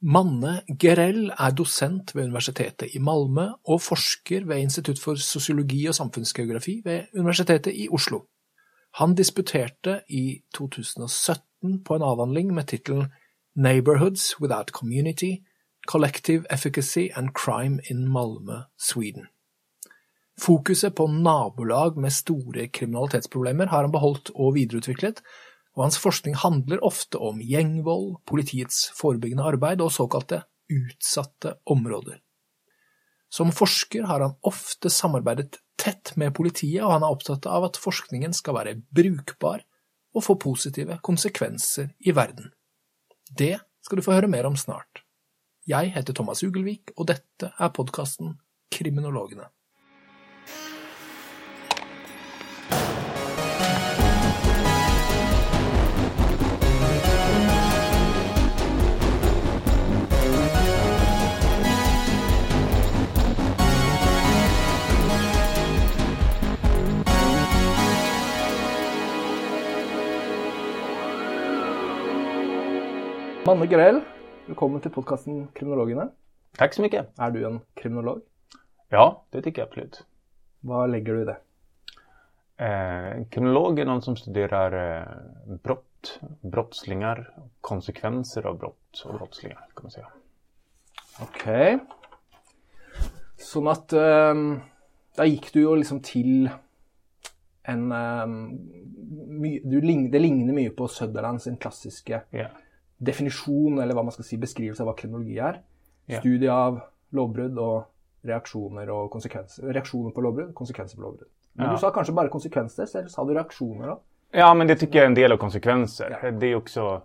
Manne Gerell er dosent ved Universitetet i Malmö og forsker ved Institutt for sosiologi og samfunnsgeografi ved Universitetet i Oslo. Han disputerte i 2017 på en avhandling med tittelen Neighborhoods Without Community – Collective Efficacy and Crime in Malmö, Sweden. Fokuset på nabolag med store kriminalitetsproblemer har han beholdt og videreutviklet, og hans forskning handler ofte om gjengvold, politiets forebyggende arbeid og såkalte utsatte områder. Som forsker har han ofte samarbeidet tett med politiet, og han er opptatt av at forskningen skal være brukbar og få positive konsekvenser i verden. Det skal du få høre mer om snart. Jeg heter Thomas Ugelvik, og dette er podkasten Kriminologene. Manne Grell, velkommen till podcasten Kriminologerna. Tack så mycket. Är du en kriminolog? Ja, det tycker jag absolut. Vad lägger du i det? Eh, kriminolog är någon som studerar eh, brott, brottslingar, konsekvenser av brott och brottslingar kan man säga. Okej. Okay. Sånn at um, Da gikk du jo liksom til en um, my, du, Det ligner mye på Sutherland sin klassiske Yeah. Definisjon, eller hva man skal si, beskrivelse av hva kriminologi er. Ja. Studie av lovbrudd og reaksjoner og konsekvenser. Reaksjoner på lovbrudd, konsekvenser på lovbrudd. Men Ja. du sa kanskje bare konsekvenser, eller sa du reaksjoner òg? Ja, men det tycker jag är en del av konsekvenser. Ja. Det är också,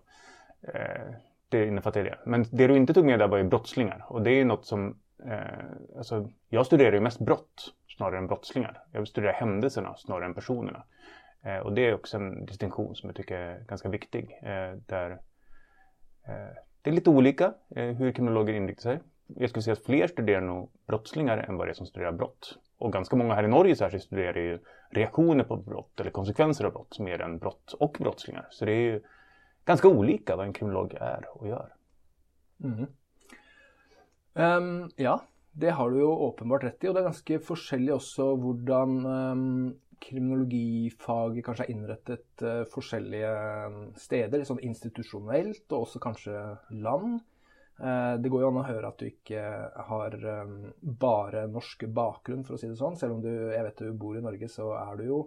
eh, det innefattar det. Men det du inte tog med där var ju brottslingar. Och det är något som, eh, alltså, jag studerar ju mest brott snarare än brottslingar. Jag studerar händelserna snarare än personerna. Eh, och det är också en distinktion som jag tycker är ganska viktig. Eh, där Eh, det är lite olika eh, hur kriminologer inriktar sig. Jag skulle säga att fler studerar nog brottslingar än vad det är som studerar brott. Och ganska många här i Norge särskilt studerar ju reaktioner på brott eller konsekvenser av brott mer än brott och brottslingar. Så det är ju ganska olika vad en kriminolog är och gör. Mm. Um, ja, det har du jo åpenbart rett i. Og det er ganske forskjellig også hvordan um, ehm, kriminologifaget kanskje er innrettet uh, forskjellige eh, steder, sånn institusjonelt, og også kanskje land. Uh, det går jo an å høre at du ikke har um, bare norsk bakgrunn, for å si det sånn. Selv om du, jeg vet du bor i Norge, så er du jo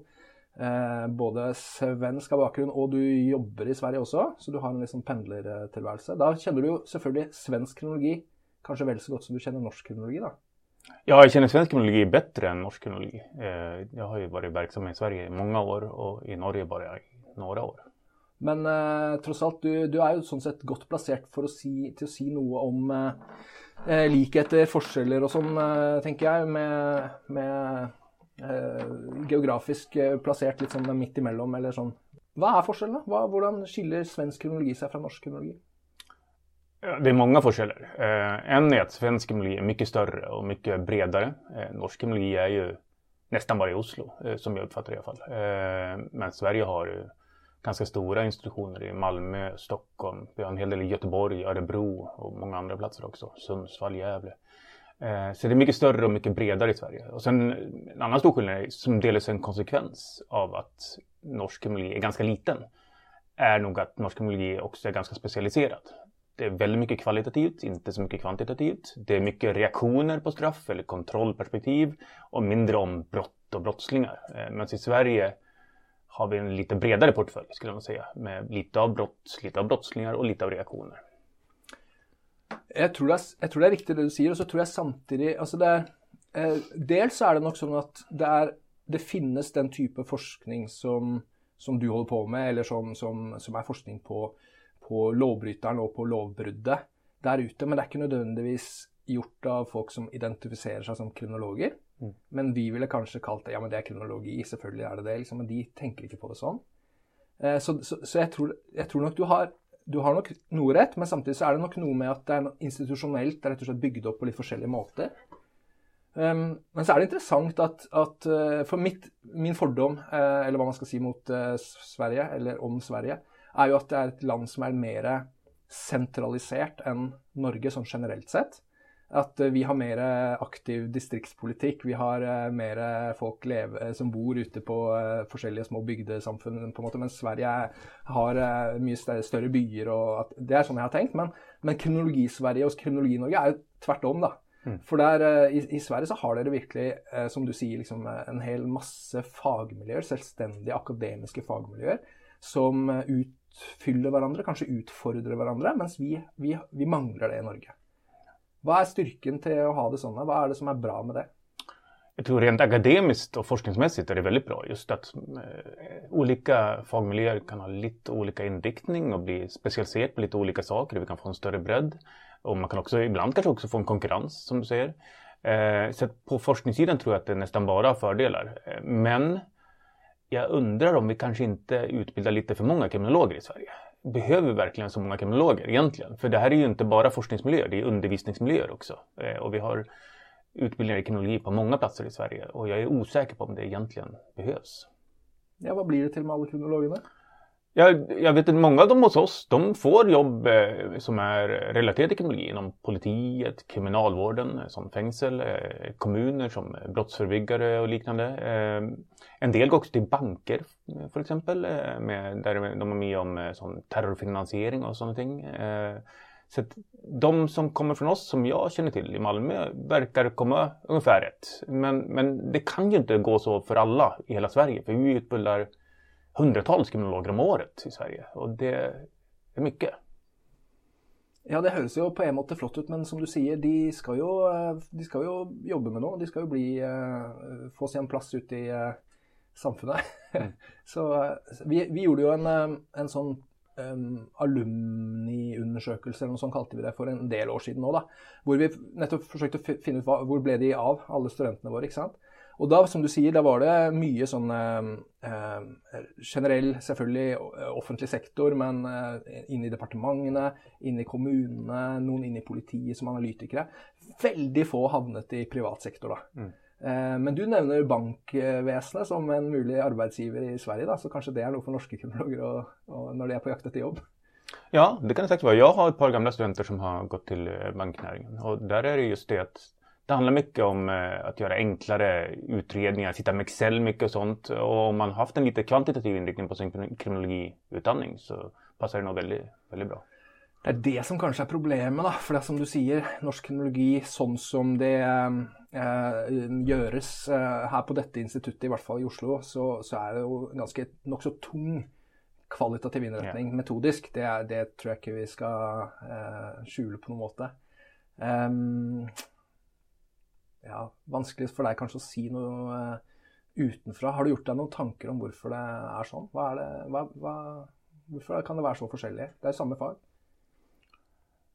uh, både svensk av bakgrunn, og du jobber i Sverige også, så du har en liksom pendlertilværelse. Da kjenner du jo selvfølgelig svensk kriminologi kanskje vel så godt som du kjenner norsk kriminologi, da. Ja, jag känner svensk kriminologi bättre än norsk kriminologi. Eh, jag har ju varit verksam i Sverige i många år och i Norge bara i några år. Men eh, trots allt, du, du är ju sånn sett godt plassert for å si, til å si noe om eh, eh likheter, forskjeller och sånn, eh, tenker jeg, med, med eh, geografisk eh, placerat liksom litt sånn midt imellom, eller sånn. Hva er skillnaden? Hur Hva, hvordan skiller svensk kriminologi seg fra norsk kriminologi? Eh, det är många förkällor. Eh, en är att svensk kriminologi är mycket större och mycket bredare. Eh, norsk kriminologi är ju nästan bara i Oslo, som jag uppfattar det i alla fall. Men Sverige har ju ganska stora institutioner i Malmö, Stockholm, vi har en hel del i Göteborg, Örebro och många andra platser också. Sundsvall, Gävle. Så det är mycket större och mycket bredare i Sverige. Och sen en annan stor skillnad är, som delvis är en konsekvens av att norsk kriminologi är ganska liten är nog att norsk kriminologi också är ganska specialiserad. Det är väldigt mycket kvalitativt, inte så mycket kvantitativt. Det är mycket reaktioner på straff eller kontrollperspektiv och mindre om brott och brottslingar. Eh, Medan i Sverige har vi en lite bredare portfölj skulle man säga. Med lite av brott, lite av brottslingar och lite av reaktioner. Jag tror, det jag tror det är riktigt det du säger och så tror jag samtidigt, alltså det är eh, Dels så det nog så att det, är, det finns den type forskning som, som du håller på med, eller som, som, som är forskning på, på lovbryteren og på lovbruddet der ute. Men det er ikke nødvendigvis gjort av folk som identifiserer seg som kriminologer. Mm. Men vi ville kanskje kalt det ja, men det er kriminologi, selvfølgelig er det det. Liksom, men de tenker ikke på det sånn. Eh, så så, så jeg, tror, jeg tror nok du har du har nok noe rett, men samtidig så er det nok noe med at det er noe institusjonelt, det er rett og slett bygd opp på litt forskjellige måter. Um, men så er det interessant at, at uh, for mitt, min fordom, uh, eller hva man skal si mot Sverige, eller om Sverige, er jo at det er et land som er mer sentralisert enn Norge sånn generelt sett. At vi har mer aktiv distriktspolitikk. Vi har mer folk leve, som bor ute på forskjellige små bygdesamfunn, på en måte, mens Sverige har mye større byer. og Det er sånn jeg har tenkt. Men, men kronologi-Sverige og kronologi-Norge er jo tvert om, da. Mm. For der, i, i, Sverige så har dere virkelig, som du sier, liksom, en hel masse fagmiljøer, selvstendige akademiske fagmiljøer, som utfyller hverandre, kanskje utfordrer hverandre, mens vi, vi, vi mangler det i Norge. Vad är styrken till att ha det sånn? Vad är det som är bra med det? Jag tror rent akademiskt och forskningsmässigt är det väldigt bra. Just att olika eh, fagmiljöer kan ha lite olika inriktning och bli specialiserade på lite olika saker. Vi kan få en större bredd. Och man kan också ibland kanske också få en konkurrens som du säger. Eh, så på forskningssidan tror jag att det nästan bara har fördelar. Eh, men jag undrar om vi kanske inte utbildar lite för många kriminologer i Sverige behöver vi verkligen så många kriminologer egentligen? För det här är ju inte bara forskningsmiljöer, det är undervisningsmiljöer också. Eh, och vi har utbildningar i kriminologi på många platser i Sverige och jag är osäker på om det egentligen behövs. Ja, vad blir det till med alla kriminologerna? Jag, jag vet att många av dem hos oss, de får jobb eh, som är relaterade till kriminologi inom politiet, kriminalvården eh, som fängsel, eh, kommuner som brottsförebyggare och liknande. Eh, en del går också till banker eh, för exempel, eh, med, där de är med om eh, sån terrorfinansiering och sådana ting. Så att de som kommer från oss, som jag känner till i Malmö, verkar komma ungefär rätt. Men, men det kan ju inte gå så för alla i hela Sverige, för vi utbildar hundratals kriminologer om året i Sverige och det är mycket. Ja, det høres jo på en måte flott ut, men som du sier, de skal jo, de skal jo jobbe med noe. De skal jo bli, uh, få seg en plass ute i uh, samfunnet. Mm. så uh, vi, vi, gjorde jo en, en sånn um, alumniundersøkelse, eller noe sånt kalte vi det, for en del år siden nå, da. Hvor vi nettopp forsøkte å finne ut hva, hvor ble de av, alle studentene våre, ikke sant. Og da, som du sier, da var det mye sånn eh, eh generell, selvfølgelig eh, offentlig sektor, men eh, inn i departementene, inn i kommunene, noen inn i politiet som analytikere. Veldig få havnet i privat sektor, da. Mm. Eh, men du nevner bankvesenet som en mulig arbeidsgiver i Sverige, da, så kanskje det er noe for norske kriminologer når de er på jakt etter jobb? Ja, det kan det säkert vara. Jag har ett par gamla studenter som har gått till eh, banknäringen och där är det just det att det handlar mycket om eh, att göra enklare utredningar, sitta med Excel mycket och sånt. Och om man haft en lite kvantitativ inriktning på sin kriminologiutbildning så passar det nog väldigt, väldigt bra. Det är det som kanske är problemet, da. For det som du säger, norsk kriminologi sånn som det eh, gjøres eh, her på dette instituttet, i hvert fall i Oslo, så, så er det jo ganske nokså tung kvalitativ innretning yeah. metodisk. Det, det, tror jeg ikke vi skal eh, skjule på noen måte. Um, ja, vanskelig for deg kanskje å si noe uh, utenfra. Har du gjort deg noen tanker om hvorfor det er sånn? Hva er det, hva, hva, hvorfor kan det være så forskjellig? Det er samme fag.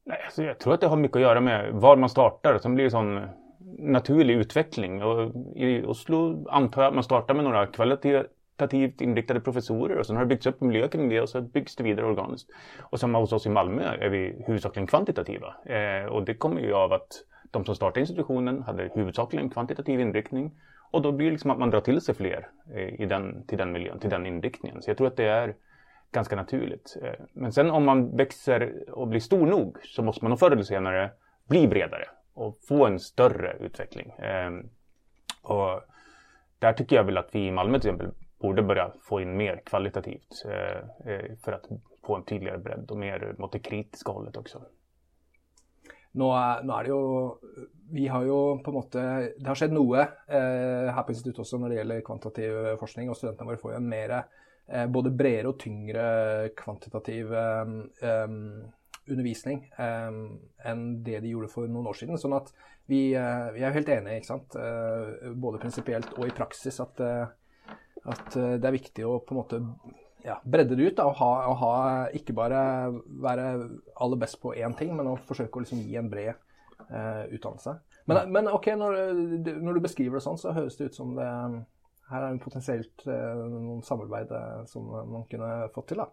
Nej, alltså jag tror att det har mycket att göra med var man startar. Sen blir det sån naturlig utveckling. Och I Oslo antar jag att man startar med några kvalitativt inriktade professorer och sen har det byggts upp miljö kring det och så byggs det vidare organiskt. Och samma hos oss i Malmö är vi huvudsakligen kvantitativa. Eh, och det kommer ju av att de som startade institutionen hade huvudsakligen kvantitativ inriktning och då blir det liksom att man drar till sig fler eh, i den, till den miljön, till den inriktningen. Så jag tror att det är ganska naturligt. Eh, men sen om man växer och blir stor nog så måste man nog förr eller senare bli bredare och få en större utveckling. Eh, och där tycker jag väl att vi i Malmö till exempel borde börja få in mer kvalitativt för att få en tydligare bredd och mer mot det kritiska hållet också. Nå er, nå er, det jo Vi har jo på en måte Det har skjedd noe eh, her på instituttet også når det gjelder kvantitativ eh, forskning. Og studentene våre får jo en mer eh, både bredere og tyngre kvantitativ eh, eh, undervisning eh, enn det de gjorde for noen år siden. Sånn at vi, eh, vi er helt enige, ikke sant? Eh, både prinsipielt og i praksis, at, eh, at det er viktig å på en måte ja, bredde det ut da, og, ha, og ha, ikke bare være aller best på én ting, men å forsøke å liksom gi en bred eh, utdannelse. Men, men ok, når, når, du beskriver det sånn, så høres det ut som det her er potensielt eh, noen samarbeid eh, som man kunne fått til. da.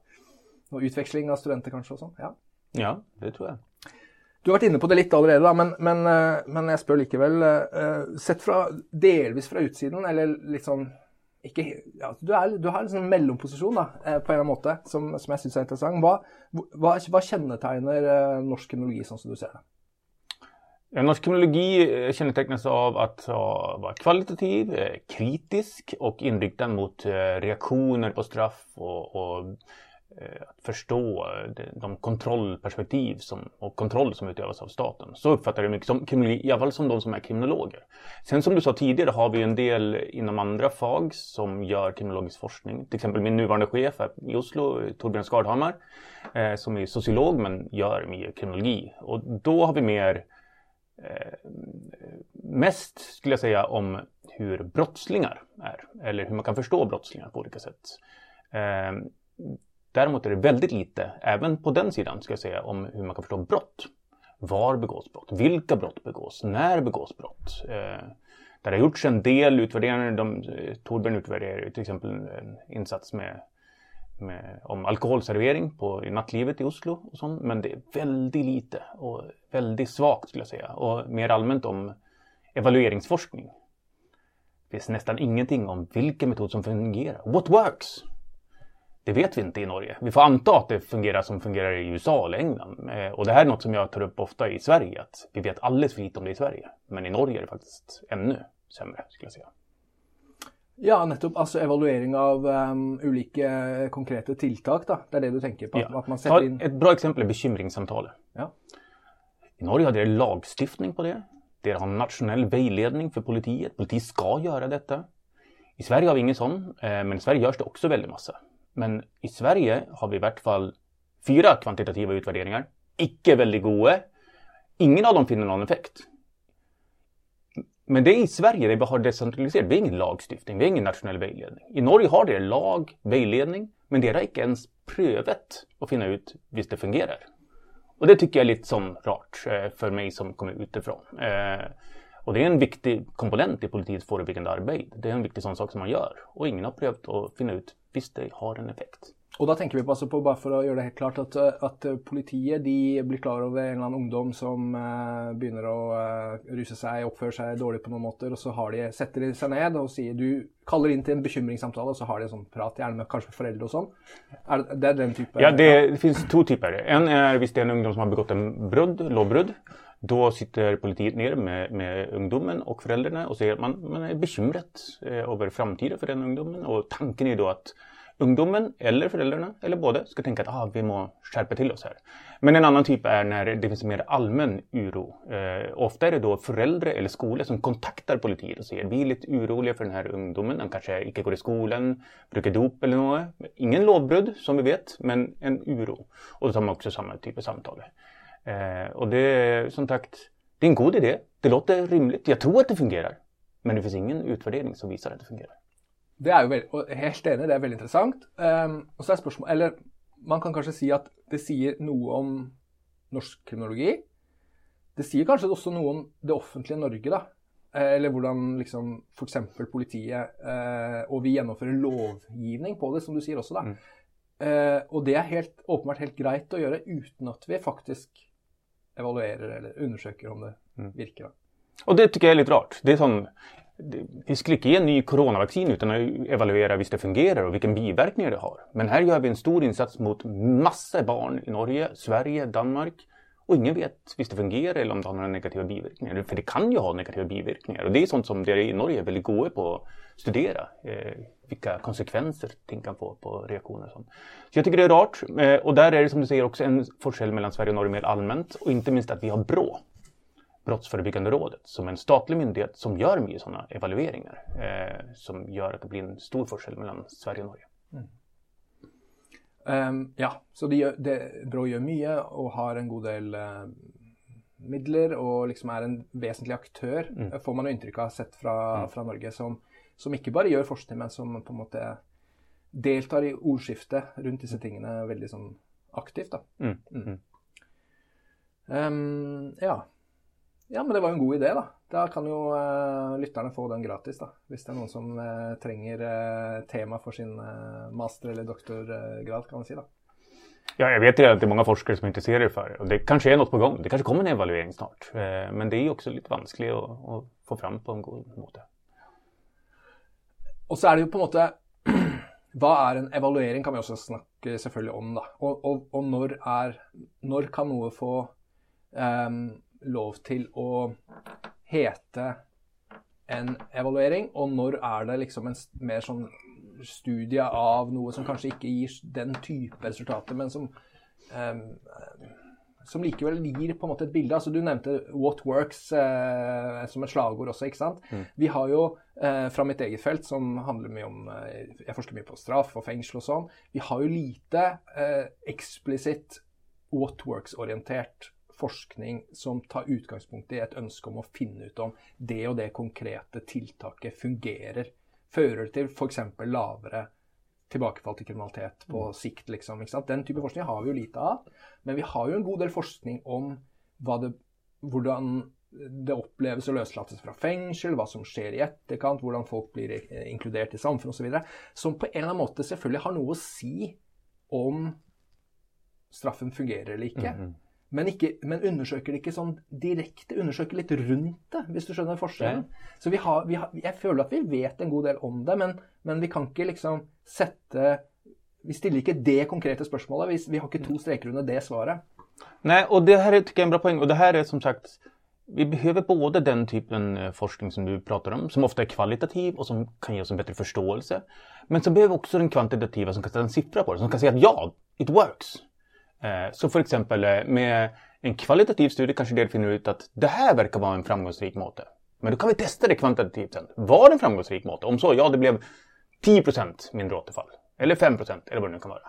Og utveksling av studenter kanskje og sånn. Ja. ja, det tror jeg. Du har vært inne på det litt allerede, da, men, men, eh, men jeg spør likevel. Eh, sett fra, delvis fra utsiden, eller litt sånn ikke, ja, du, er, du, har liksom en sånn mellomposisjon da, eh, på en eller annen måte, som, som jeg syns er interessant. Hva, hva, hva kjennetegner eh, norsk kriminologi sånn som du ser det? Ja, norsk kriminologi eh, kännetecknas av att vara kvalitativ, kritisk och inriktad mot reaktioner på straff och, och Eh, att förstå eh, de kontrollperspektiv som, och kontroll som utövas av staten. Så uppfattar jag det mycket som i alla fall som de som är kriminologer. Sen som du sa tidigare har vi en del inom andra fag som gör kriminologisk forskning. Till exempel min nuvarande chef i Oslo, Torbjörn Skardhammar, eh, som är sociolog men gör mycket kriminologi. Och då har vi mer eh, mest skulle jag säga om hur brottslingar är, eller hur man kan förstå brottslingar på olika sätt. Eh, Däremot är det väldigt lite, även på den sidan, ska jag säga, om hur man kan förstå brott. Var begås brott? Vilka brott begås? När begås brott? Eh, det har gjorts en del utvärderingar. De, eh, Torbjörn utvärderar till exempel en insats med, med, om alkoholservering på, i nattlivet i Oslo och sånt. Men det är väldigt lite och väldigt svagt skulle jag säga. Och mer allmänt om evalueringsforskning. Det finns nästan ingenting om vilken metod som fungerar. What works? Det vet vi inte i Norge. Vi får anta att det fungerar som fungerar i USA eller England. Eh, och det här är något som jag tar upp ofta i Sverige. Att vi vet alldeles för lite om det i Sverige. Men i Norge är det faktiskt ännu sämre, skulle jag säga. Ja, nettopp. Altså evaluering av um, ulike konkrete tiltak, da. Det är det du tänker på? Ja. At man setter inn... Ett bra exempel är bekymringssamtalet. Ja. I Norge har de lagstiftning på det. De har nationell vägledning för politiet. Politiet ska göra detta. I Sverige har vi ingen sån, eh, men i Sverige görs det också väldigt massa. Men i Sverige har vi i vart fall fyra kvantitativa utvärderingar. Icke väldigt goda. Ingen av dem finner någon effekt. Men det är i Sverige det vi har decentraliserat. Vi har ingen lagstiftning, vi har ingen nationell vägledning. I Norge har det lag, vägledning, men det har inte ens prövat att finna ut visst det fungerar. Och det tycker jag är lite som rart eh, för mig som kommer utifrån. Eh, och det är en viktig komponent i politikens förebyggande arbete. Det är en viktig sån sak som man gör. Och ingen har prövat att finna ut visst det har en effekt. Och då tänker vi alltså på, bara för att göra det helt klart, att, att politiet de blir klar över en eller annan ungdom som uh, börjar att uh, rusa sig, uppför sig dåligt på något måter och så har de, sätter de sig ned och säger, du kallar in till en bekymringssamtal och så har de en sån prat, gärna med kanske föräldrar och sånt. Är det, det är den typen? Ja, det, det finns två typer. En är visst det är en ungdom som har begått en brudd, lovbrott. Då sitter politiet ner med, med ungdomen och föräldrarna och säger att man, man är bekymrad eh, över framtiden för den ungdomen. Och tanken är då att ungdomen eller föräldrarna eller båda ska tänka att ah, vi må skärpa till oss här. Men en annan typ är när det finns mer allmän oro. Eh, ofta är det då föräldrar eller skolor som kontaktar politiet och säger vi är lite oroliga för den här ungdomen. Han kanske inte går i skolan, brukar dop eller något. Ingen lovbrud som vi vet, men en oro. Och då tar man också samma typ av samtal. Eh, och det är som sagt, det är en god idé. Det låter rimligt. Jag tror att det fungerar. Men det finns ingen utvärdering som visar att det fungerar. Det är ju väldigt, och helt enig, det är väldigt intressant. Um, och så är spørsmålet, eller man kan kanske säga att det säger något om norsk kriminologi. Det säger kanske också något om det offentliga Norge, då. Eh, eller hur liksom, för exempel politiet eh, och vi genomför lovgivning på det, som du säger också. Då. Mm. Eh, och det är helt uppenbart helt grejt att göra utan att vi faktiskt evaluerar eller undersöker om det mm. virker. Och det tycker jag är lite rart. Det är sån, vi skulle inte ge en ny coronavaccin utan att evaluera visst det fungerar och vilken biverkningar det har. Men här gör vi en stor insats mot massa barn i Norge, Sverige, Danmark. Och ingen vet visst det fungerar eller om det har några negativa biverkningar. För det kan ju ha negativa biverkningar. Och det är sånt som det i Norge är väldigt goda på att studera. Eh, vilka konsekvenser ting kan få på reaktioner och sånt. Så jag tycker det är rart. Eh, och där är det som du säger också en forskel mellan Sverige och Norge mer allmänt. Och inte minst att vi har BRÅ, Brottsförebyggande rådet, som en statlig myndighet som gör mycket sådana evalueringar. Eh, som gör att det blir en stor forskel mellan Sverige och Norge. Mm. Um, ja, så det, det, Brå gör mycket och har en god del uh, midler och liksom är en väsentlig aktör, mm. får man intryck av sett från mm. Norge, som, som inte bara gör forskning men som på något sätt deltar i ordskiftet runt dessa tingene väldigt sånn aktivt. da. Mm. Um, ja. ja, men det var en god idé, da. Da kan jo uh, lytterne få den gratis, da. Hvis det er noen som uh, trenger uh, tema for sin master- eller doktorgrad, kan man si. da. Ja, jag vet ju att det är många forskare som är intresserade för det och det kanske är något på gång. Det kanske kommer en evaluering snart. Men det är också lite vanskligt att, att få fram på en god måte og så er det jo på en måte Hva er en evaluering, kan vi også snakke selvfølgelig om. da. Og, og, og når, er, når kan noe få um, lov til å hete en evaluering, og når er det liksom en mer sånn studie av noe som kanskje ikke gir den type resultater, men som um, som likevel gir på en måte et bilde. altså Du nevnte 'what works' eh, som et slagord også. ikke sant? Mm. Vi har jo eh, fra mitt eget felt, som handler mye om eh, Jeg forsker mye på straff og fengsel og sånn. Vi har jo lite eh, eksplisitt 'what works'-orientert forskning som tar utgangspunkt i et ønske om å finne ut om det og det konkrete tiltaket fungerer. Fører til f.eks. lavere tilbakefall til kriminalitet på mm. sikt, liksom. Den type forskning har vi jo lite av. Men vi har jo en god del forskning om det, hvordan det oppleves å løslates fra fengsel, hva som skjer i etterkant, hvordan folk blir inkludert i samfunnet osv. Som på en eller annen måte selvfølgelig har noe å si om straffen fungerer eller ikke. Mm -hmm. Men, ikke, men, undersøker det ikke sånn direkte. Undersøker litt rundt det, hvis du skjønner forskjellen. Ja. Så vi har, vi har, jeg føler at vi vet en god del om det, men, men, vi kan ikke liksom sette Vi stiller ikke det konkrete spørsmålet. Vi, vi har ikke to streker under det svaret. Nej, och det här är, tycker jag är en bra poäng. Och det här är som sagt, vi behöver både den typen eh, forskning som du pratar om, som ofta är kvalitativ och som kan ge oss en bättre förståelse. Men så behöver vi också den kvantitativa som kan sätta en siffra på det, som kan säga att ja, it works. Eh, så för exempel eh, med en kvalitativ studie kanske det finner ut att det här verkar vara en framgångsrik måte. Men då kan vi testa det kvantitativt sen. Var det en framgångsrik måte? Om så, ja det blev 10% mindre återfall. Eller 5% eller vad det nu kan vara.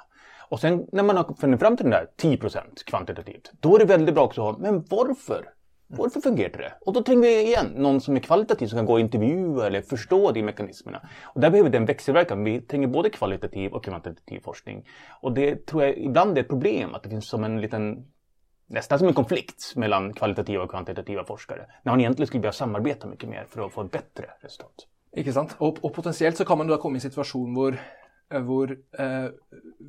Och sen när man har funnit fram till den där 10% kvantitativt, då är det väldigt bra också att ha, men varför? Varför fungerar det? Och då tänker vi igen någon som är kvalitativ som kan gå och intervjua eller förstå de mekanismerna. Och där behöver vi en växelverkan. Vi tänker både kvalitativ och kvantitativ forskning. Och det tror jag ibland är ett problem att det finns som en liten nästan som en konflikt mellan kvalitativa och kvantitativa forskare. När man egentligen skulle behöva samarbeta mycket mer för att få ett bättre resultat. Ikke sant? Og, og potensielt så kan man da komme i en situasjon hvor hvor eh,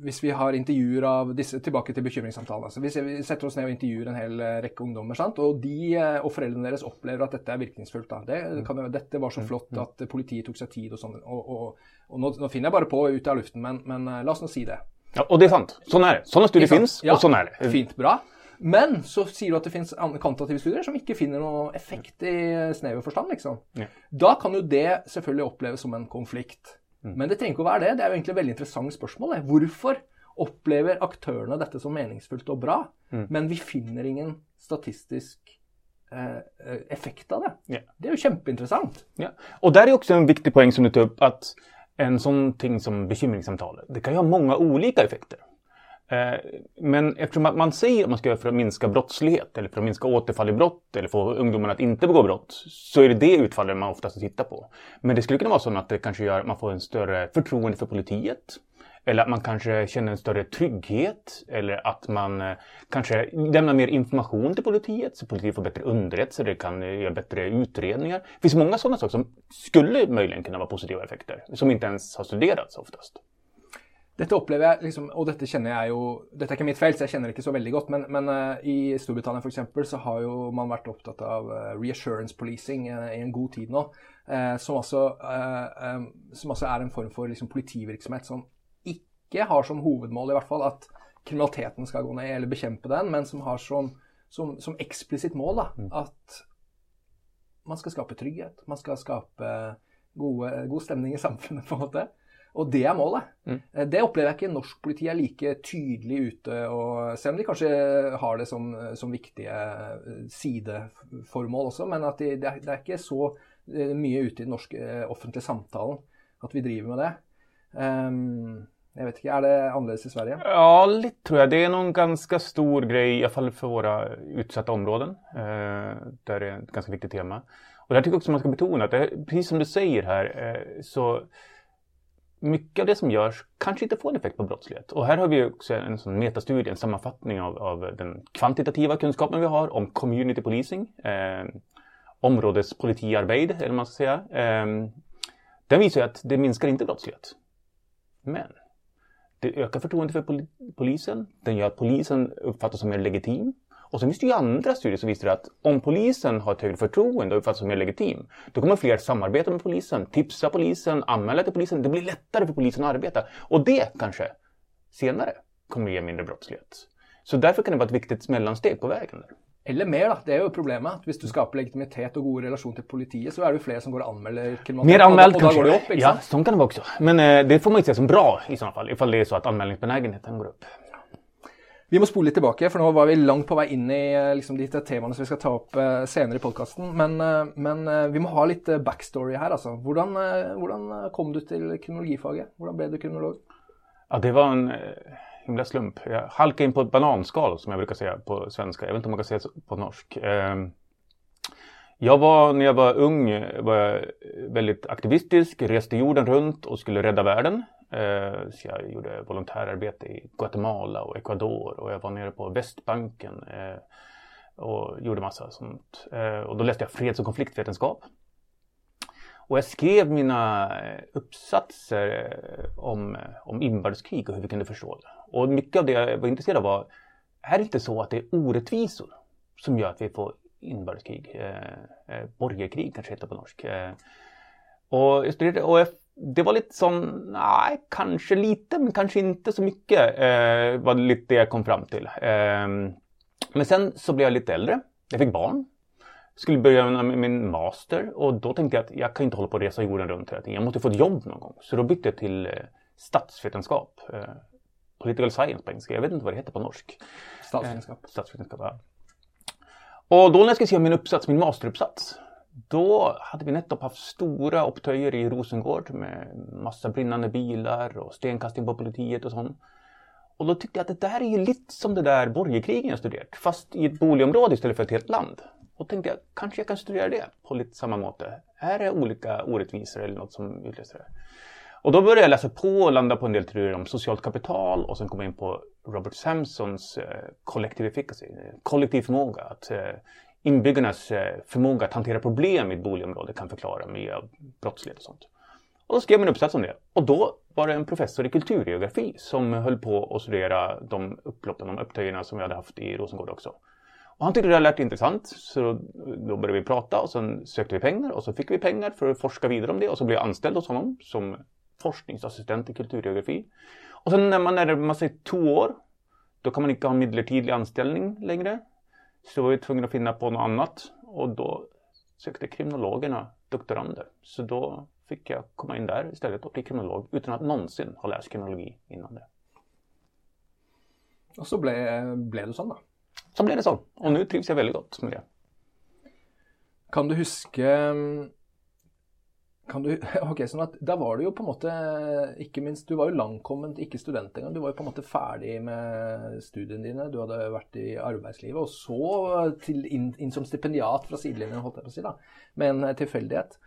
Hvis vi har intervjuer av disse Tilbake til bekymringssamtalene. Altså, hvis vi setter oss ned og intervjuer en hel eh, rekke ungdommer, sant? og de eh, og foreldrene deres opplever at dette er virkningsfullt. Da. Det, mm. kan, dette var så mm. flott mm. at politiet tok seg tid og sånn. Og, og, og nå, nå, finner jeg bare på ut av luften, men, men la oss nå si det. Ja, og det er sant. Sånn er det. Sånne studier fins, ja, og sånn er det. Fint, bra. Men så sier du at det finnes kvantitative studier som ikke finner noe effekt i snever forstand. liksom. Ja. Da kan jo det selvfølgelig oppleves som en konflikt. Mm. Men det trenger ikke å være det. Det er jo egentlig et veldig interessant spørsmål. Hvorfor opplever aktørene dette som meningsfullt og bra, mm. men vi finner ingen statistisk eh, eh effekt av det? Yeah. Det är ju kjempeintressant. Ja. Och där är också en viktig poäng som du tar upp att en sån ting som bekymringssamtal, det kan ju ha många olika effekter. Eh, men eftersom man säger att man ska göra för att minska brottslighet eller för att minska återfall i brott eller få ungdomarna att inte begå brott så är det det utfallet man oftast tittar på. Men det skulle kunna vara så att det kanske gör att man får en större förtroende för politiet. Eller att man kanske känner en större trygghet. Eller att man eh, kanske lämnar mer information till politiet så politiet får bättre underrättelser Det kan eh, göra bättre utredningar. Det finns många sådana saker som skulle möjligen kunna vara positiva effekter. Som inte ens har studerats oftast. Dette opplever jeg, liksom, og dette kjenner jeg jo Dette er ikke mitt felt, så jeg kjenner det ikke så veldig godt. Men, men uh, i Storbritannia f.eks. så har jo man vært opptatt av uh, reassurance policing uh, i en god tid nå. som, altså, um, som altså er en form for liksom, politivirksomhet som ikke har som hovedmål i hvert fall at kriminaliteten skal gå ned, eller bekjempe den, men som har som, som, som eksplisitt mål da, mm. at man skal skape trygghet. Man skal skape gode, god stemning i samfunnet, på en måte. Og det er målet. Mm. Eh, det opplever jeg ikke norsk politi er like tydelig ute, og, selv om de kanskje har det som, som viktige eh, sideformål også. Men at de, det, er, det, er, ikke så eh, mye ute i den norske offentlige samtalen at vi driver med det. Um, jag vet inte, är det annorlunda i Sverige? Ja, lite tror jag. Det är nog en ganska stor grej, i alla fall för våra utsatta områden. Eh, där det är ett ganska viktigt tema. Och där tycker jag också man ska betona att det, precis som du säger här, eh, så mycket av det som görs kanske inte får en effekt på brottslighet. Och här har vi också en sån metastudie, en sammanfattning av, av den kvantitativa kunskapen vi har om community policing, eh, områdespolitiarbete, eller vad man ska säga. Eh, den visar att det minskar inte brottslighet. Men det ökar förtroendet för polisen, den gör att polisen uppfattas som mer legitim och sen finns det ju andra studier som visar att om polisen har ett högre förtroende och uppfattas som mer legitim, då kommer fler samarbeta med polisen, tipsa polisen, anmäla till polisen. Det blir lättare för polisen att arbeta. Och det kanske senare kommer ge mindre brottslighet. Så därför kan det vara ett viktigt mellansteg på vägen. Där. Eller mer, da. Det er jo problemet. Hvis du skaper legitimitet og god relasjon til politiet, så er det jo flere som går og anmelder kriminalitet. Mer anmält kanske? går det ikke ja, sånt kan det vara också. Men eh, det får man ju se som bra i sådana fall, ifall det är så att anmälningsbenägenheten går upp. Vi må spole litt tilbake, for nå var vi langt på vei inn i eh, liksom, de temaene som vi skal ta opp eh, senere i podkasten. Men, eh, men vi må ha litt backstory her, altså. Hvordan, hvordan kom du til kriminologifaget? Hvordan ble du kriminolog? Ja, det var en himla slump. Jag halkade in på ett bananskal som jag brukar säga på svenska. Jag vet inte om man kan säga så på norsk. Ehm, jag var, när jag var ung, var jag väldigt aktivistisk, reste jorden runt och skulle rädda världen. Eh, så jag gjorde volontärarbete i Guatemala och Ecuador och jag var nere på Västbanken eh, och gjorde massa sånt. Eh, och då läste jag freds och konfliktvetenskap. Och jag skrev mina uppsatser om, om inbördeskrig och hur vi kunde förstå det. Och mycket av det jag var intresserad av var, är det inte så att det är orättvisor som gör att vi får inbördeskrig? Eh, borgerkrig kanske heter på norsk. Eh, och jag studerade, och jag, det var lite som, nej, kanske lite, men kanske inte så mycket. Eh, var lite det jag kom fram till. Eh, men sen så blev jag lite äldre. Jag fick barn skulle börja med min master och då tänkte jag att jag kan inte hålla på och resa jorden runt hela tiden. Jag måste få ett jobb någon gång. Så då bytte jag till eh, statsvetenskap. Eh, political science på engelska. Jag vet inte vad det heter på norsk. Statsvitenskap. Eh, statsvetenskap, ja. Och då när jag skulle skriva min uppsats, min masteruppsats. Då hade vi nettopp haft stora upptöjer i Rosengård med massa brinnande bilar och stenkastning på politiet och sånt. Och då tyckte jag att det där är ju lite som det där borgerkrigen jag studerat, fast i ett boligområde istället för ett helt land. Och tänkte jag, kanske jag kan studera det på lite samma måte. Är det olika orättvisor eller något som utlöser det? Och då började jag läsa på och landa på en del teorier om socialt kapital och sen kom jag in på Robert Samsons eh, collective efficacy, kollektiv förmåga. Att eh, inbyggarnas eh, förmåga att hantera problem i ett boligområde kan förklara med brottslighet och sånt. Och då skrev jag en uppsats om det. Och då var det en professor i kulturgeografi som höll på att studera de upploppen, de upptöjerna som vi hade haft i Rosengård också. Och han tyckte det lät intressant så då började vi prata och sen sökte vi pengar och så fick vi pengar för att forska vidare om det och så blev jag anställd hos honom som forskningsassistent i kulturgeografi. Och sen när man närmar sig två år då kan man inte ha midlertidig anställning längre. Så var vi tvungna att finna på något annat och då sökte kriminologerna doktorander. Så då fick jag komma in där istället och bli kriminolog utan att någonsin ha läst kriminologi innan det. Og så ble, ble du sånn, da. Så blev det så. Och nu trivs jag väldigt gott med det. Kan du huske kan du, ok, sånn at Da var du jo på en måte Ikke minst, du var jo langkomment, ikke student engang. Du var jo på en måte ferdig med studiene dine. Du hadde vært i arbeidslivet. Og så til, inn, inn som stipendiat fra sidelinjen, holdt jeg på å si, da, med en eh, tilfeldighet.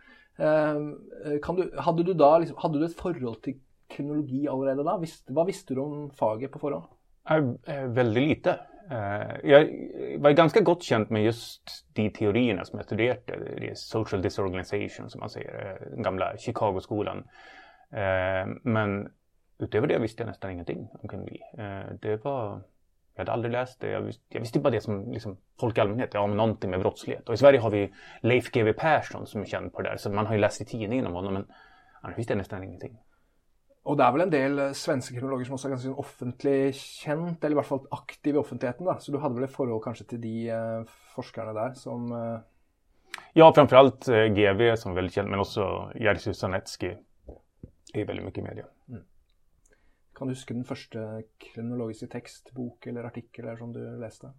Ehm, eh, kan du, hadde, du da, liksom, hadde du et forhold til kriminologi allerede da? Visste, hva visste du om faget på forhånd? Eh, Veldig lite. Eh, jag var ganska gott känt med just de teorierna som jag studerade. Det är social disorganization som man säger, den gamla Chicago-skolan. Eh, men utöver det visste jag nästan ingenting om kriminologi. Eh, Det var, jag hade aldrig läst det. Jag visste, jag visste bara det som liksom, folk i allmänhet, ja om någonting med brottslighet. Och i Sverige har vi Leif GW Persson som är känd på det där. Så man har ju läst i tidningen om honom men annars visste jag nästan ingenting. Og det er vel en del eh, svenske kriminologer som også er ganske offentlig kjent, eller i hvert fall aktive i offentligheten. da. Så du hadde vel et forhold kanskje til de eh, forskerne der som eh, Ja, framförallt eh, GV som är väldigt känd, men också Jerzy Sarnecki är väldigt mycket i media. Kan du huske den første kriminologiske tekst, bok eller artikkel eller som du leste?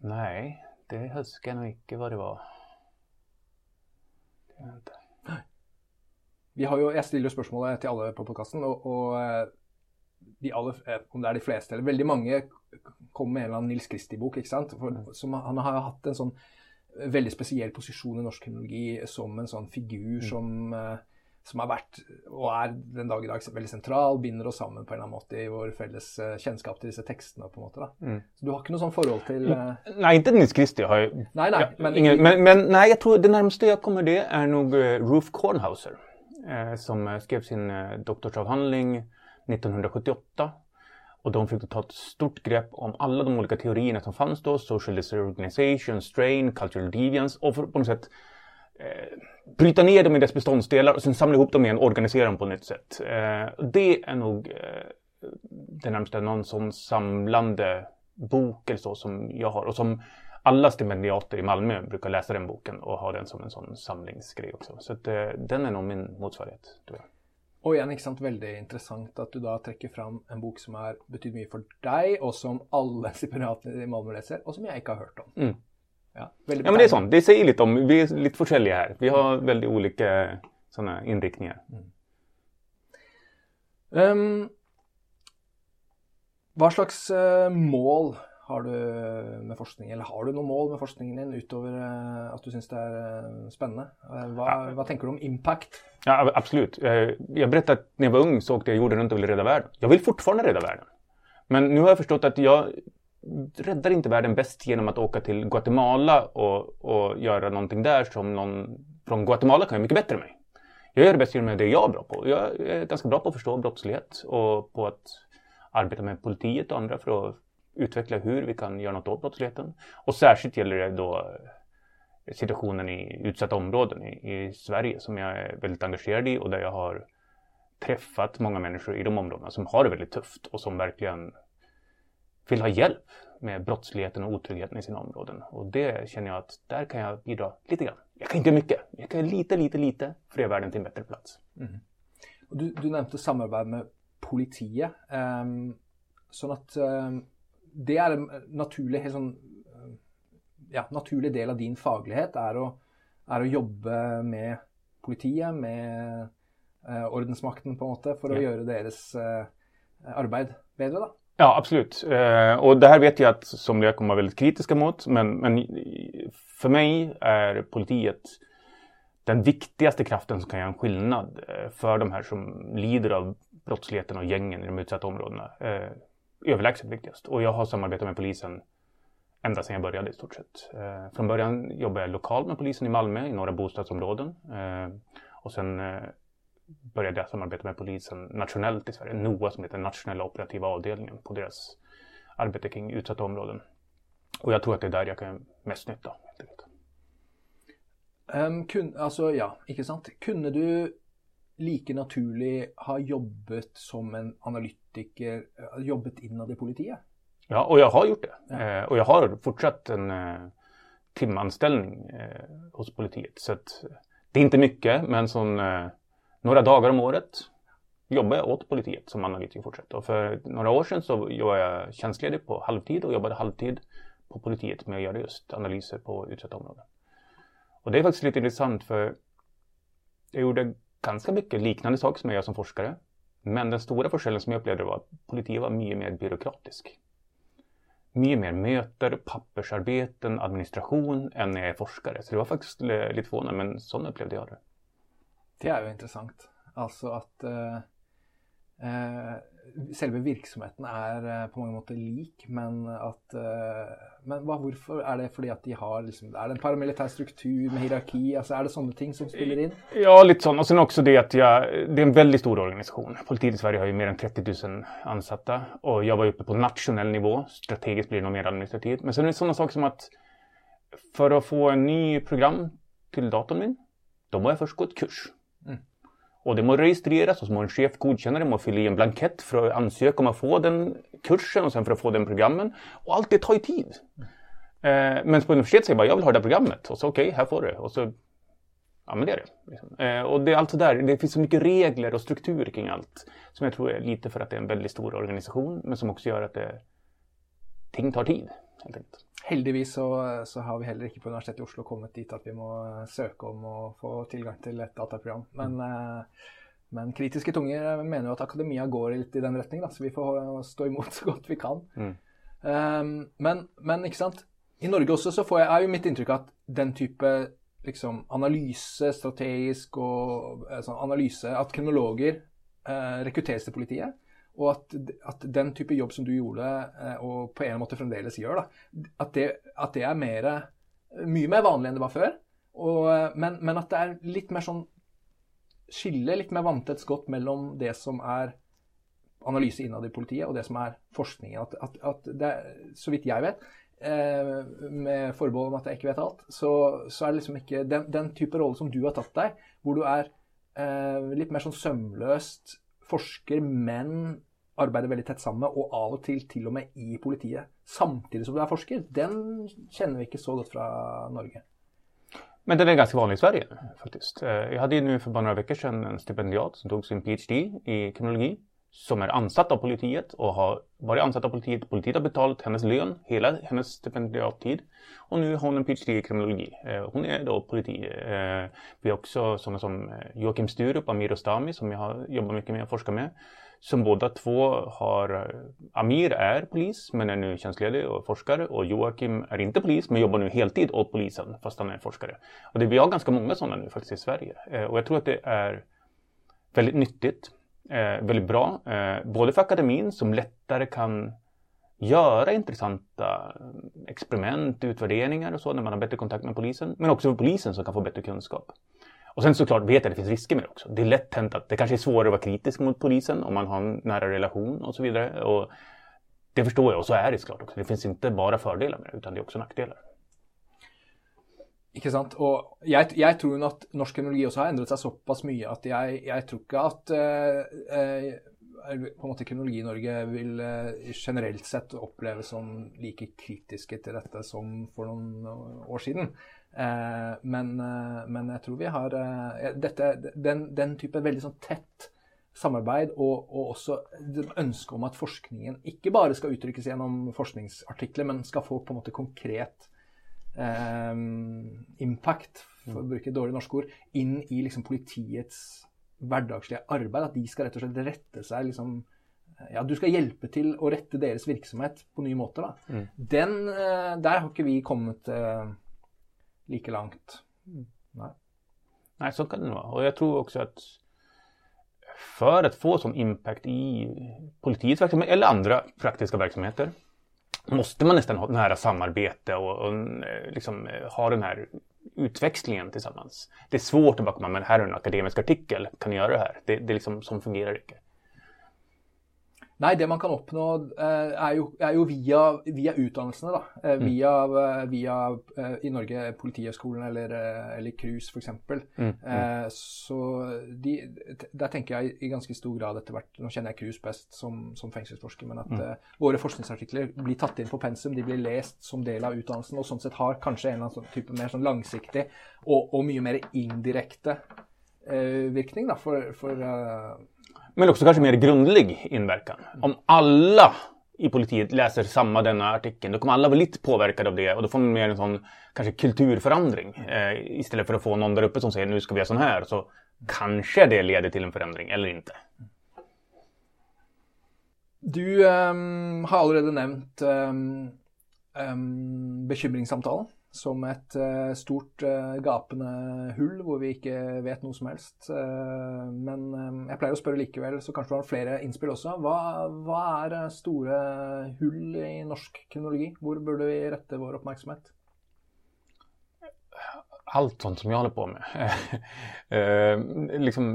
Nej, det huskar jag nog inte vad det var. Det. Vi har jo, Jeg stiller spørsmålet til alle på podkasten, og, og eh, de aller, eh, om det er de fleste eller veldig mange, kommer med en eller annen Nils Kristi-bok. ikke sant? For, som, han har hatt en sånn veldig spesiell posisjon i norsk kriminologi som en sånn figur som, eh, som har vært, og er den dag i dag, veldig sentral, binder oss sammen på en eller annen måte i vår felles kjennskap til disse tekstene. på en måte da. Så du har ikke noe sånn forhold til Nej, inte Nils Christie har. Nei, nei. Men, ingen, men, men nej, jag tror det närmaste jag kommer det eh, Ruth Kornhauser. Eh, Eh, som eh, skrev sin eh, doktorsavhandling 1978. Och de fick ta ett stort grepp om alla de olika teorierna som fanns då, social disorganization, strain, cultural deviance och för, på något sätt eh, bryta ner dem i dess beståndsdelar och sen samla ihop dem igen och organisera dem på ett nytt sätt. Eh, det är nog eh, det närmaste någon sån samlande bok eller så som jag har och som alla stipendiater i Malmö brukar läsa den boken och ha den som en sån samlingsgrej också. Så att, eh, den är nog min motsvarighet. Tror jag. Og igjen, ikke sant, veldig interessant at du da trekker fram en bok som er, betyr mye for deg, og som alle stipendiatene i Malmö leser, og som jeg ikke har hørt om. Mm. Ja, ja, men det är sånt. Det säger lite om, vi är lite forskjellige här. Vi har väldigt olika sådana inriktningar. Mm. Um, hva slags uh, mål har du med forskning, eller har du noen mål med forskningen din utover uh, at du syns det er uh, spennende? Hva, hva, tenker du om impact? Ja, absolut. Jag berättade att när jag var ung så åkte jag jorden runt och ville rädda världen. Jag vill fortfarande rädda världen. Men nu har jag förstått att jag räddar inte världen bäst genom att åka till Guatemala och, och göra någonting där som någon från Guatemala kan göra mycket bättre än mig. Jag gör det bäst genom det jag är bra på. Jag är ganska bra på att förstå brottslighet och på att arbeta med politiet och andra för att utveckla hur vi kan göra något åt brottsligheten. Och särskilt gäller det då eh, situationen i utsatta områden i, i Sverige som jag är väldigt engagerad i och där jag har träffat många människor i de områdena som har det väldigt tufft och som verkligen vill ha hjälp med brottsligheten och otryggheten i sina områden. Och det känner jag att där kan jag bidra lite grann. Jag kan inte mycket, jag kan lite, lite, lite för att världen till en bättre plats. Mm. Du, du nämnde samarbete med politiet. Um, ehm, så att um, det er en naturlig, sånn, ja, naturlig del av din faglighet er å, er å jobbe med politiet, med uh, ordensmakten, på en måte, for å gjøre deres uh, arbeid bedre. da. Ja, absolut. Eh, och det här vet jag att somliga kommer vara väldigt kritiska mot. Men, men för mig är politiet den viktigaste kraften som kan göra en skillnad eh, för de här som lider av brottsligheten och gängen i de utsatta områdena. Eh, överlägset viktigast. Och jag har samarbetat med polisen ända sedan jag började i stort sett. Eh, från början jobbade jag lokalt med polisen i Malmö i några bostadsområden. Eh, och sen eh, började jag samarbeta med polisen nationellt i Sverige, NOA som heter Nationella operativa avdelningen på deras arbete kring utsatta områden. Och jag tror att det är där jag kan göra mest nytta. Um, kun, alltså, ja, ikke sant. Kunde du like naturlig ha jobbet som en analytiker, jobbet innad i politiet? Ja, och jag har gjort det. Ja. Eh, och jag har fortsatt en eh, timanställning eh, hos politiet. Så att, det är inte mycket, men sån eh, några dagar om året jobbar jag åt politiet som analytiker fortsatt. Och för några år sedan så jobbade jag tjänstledig på halvtid och jobbade halvtid på politiet med att göra just analyser på utsatta områden. Och det är faktiskt lite intressant för jag gjorde ganska mycket liknande saker som jag gör som forskare. Men den stora skillnaden som jag upplevde var att politik var mycket mer byråkratisk. Mycket mer möter, pappersarbeten, administration än när jag är forskare. Så det var faktiskt lite förvånande, men så upplevde jag det. Det är ju intressant. Alltså att eh, eh, selve virksomheten er eh, på mange måter lik, men at eh, Men hva, hvorfor? Er det fordi at de har liksom, Er det en paramilitär struktur med hierarki? Altså, er det sånne ting som spiller in? Ja, lite sådana. Och sen också det att jag, Det är en väldigt stor organisation. Politiet i Sverige har ju mer än 30 000 ansatta och jag var uppe på nationell nivå. Strategiskt blir det nog mer administrativt. Men sen är det sådana saker som att för att få en ny program till datorn min, då må jag först gå ett kurs. Och det må registreras och så må en chef godkänna det, må fylla i en blankett för att ansöka om att få den kursen och sen för att få den programmen. Och allt det tar ju tid. Eh, men på universitetet säger jag bara, jag vill ha det programmet. Och så okej, okay, här får du Och så, ja men det är det. Liksom. Eh, och det är allt där, det finns så mycket regler och struktur kring allt. Som jag tror är lite för att det är en väldigt stor organisation, men som också gör att det, ting tar tid. Helt enkelt. Heldigvis så, så, har vi heller ikke på Universitetet i Oslo kommet dit at vi må eh, søke om å få tilgang til et dataprogram. Men, mm. Eh, men kritiske tunger mener jo at akademia går litt i den retning, da, så vi får eh, stå imot så godt vi kan. Mm. Um, men, men, ikke sant? i Norge også så får jeg, er jo mitt inntrykk at den type liksom, analyse, strategisk og sånn analyse At kriminologer eh, rekrutteres til politiet och att, att den type jobb som du gjorde, eh, och på en måte fremdeles gjør, da, at, det, at det er mer, eh, mye mer vanlig enn det var før. Og, eh, men, men, at det er litt mer sånn skille, litt mer vanntett skott mellom det som er analyse innad i politiet, og det som er forskningen. At, at, at det, så vidt jeg vet, med forbehold om at jeg ikke vet alt, så, så er det liksom ikke den, den, type rolle som du har tatt deg, hvor du er eh, litt mer sånn sømløst forsker, men arbeider veldig tett sammen med, og av og til til og med i politiet, samtidig som du er forsker, den kjenner vi ikke så godt fra Norge. Men den är ganska vanlig i Sverige faktiskt. Eh, jag hade ju nu för bara några veckor sedan en stipendiat som tog sin PhD i kriminologi som är ansatt av politiet och har varit ansatt av politiet. Politiet har betalat hennes lön hela hennes stipendiattid och nu har hon en PhD i kriminologi. Eh, hon är då politi. Eh, vi har också sådana som Joakim Sturup Amir Ostami som jag har jobbat mycket med och forskat med som båda två har, Amir är polis men är nu tjänstledig och forskare och Joakim är inte polis men jobbar nu heltid åt polisen fast han är forskare. Och det, vi har ganska många sådana nu faktiskt i Sverige eh, och jag tror att det är väldigt nyttigt, eh, väldigt bra, eh, både för akademin som lättare kan göra intressanta eh, experiment, utvärderingar och så när man har bättre kontakt med polisen, men också för polisen som kan få bättre kunskap. Och sen såklart vet jag att det finns risker med det också. Det är lätt hänt att det kanske är svårare att vara kritisk mot polisen om man har en nära relation och så vidare. Och det förstår jag och så är det såklart också. Det finns inte bara fördelar med det utan det är också nackdelar. Ikke sant. Og jeg, jeg tror at norsk kriminologi også har endret seg såpass mye at jeg, jeg tror ikke at eh, eh på en måte kriminologi i Norge vil eh, generelt sett oppleves som like kritiske til dette som for noen eh, år siden. Eh, men, eh, men, jeg tror vi har eh, dette, den, den, type veldig sånn tett samarbeid og, og også ønske om at forskningen ikke bare skal uttrykkes gjennom forskningsartikler, men skal få på en måte konkret eh, impact, for å bruke et dårlig norsk ord, inn i liksom, politiets hverdagslige arbeid. At de skal rett og slett rette seg liksom, ja, Du skal hjelpe til å rette deres virksomhet på nye måter. Mm. Den, der har ikke vi kommet eh, lika långt. Mm. Nej. Nej, så kan det vara. Och jag tror också att för att få sån impact i politiets verksamhet eller andra praktiska verksamheter måste man nästan ha nära samarbete och, och eh, liksom, eh, ha den här utväxlingen tillsammans. Det är svårt att bara komma med här är en akademisk artikel, kan ni göra det här? Det, det är liksom, som fungerar inte. Nei, det man kan oppnå eh, er jo, er jo via, via, utdannelsene, da. Eh, mm. Via, eh, via i Norge Politihøgskolen eller, eller KRUS f.eks. Mm. Mm. Så de, der tenker jeg i ganske stor grad etter hvert Nå kjenner jeg KRUS best som, som fengselsforsker, men at mm. våre forskningsartikler blir tatt inn på pensum, de blir lest som del av utdannelsen og sånn sett har kanskje en eller annen type mer sånn langsiktig og, og mye mer indirekte eh, virkning da, for, for men också kanske mer grundlig inverkan. Om alla i politiet läser samma denna artikeln då kommer alla vara lite påverkade av det och då får man mer en sån kanske kulturförändring. Eh, istället för att få någon där uppe som säger nu ska vi göra sån här, så kanske det leder till en förändring eller inte. Du um, har allerede nämnt ehm, ehm, um, um, bekymringssamtalen som ett eh, stort uh, gapende hull hvor vi ikke vet noe som helst. Eh, men jeg pleier å spørre likevel, så kanskje du har flere innspill også. Hva, hva, er store hull i norsk kronologi? Hvor burde vi rette vår oppmerksomhet? Allt sånt som jag håller på med. liksom,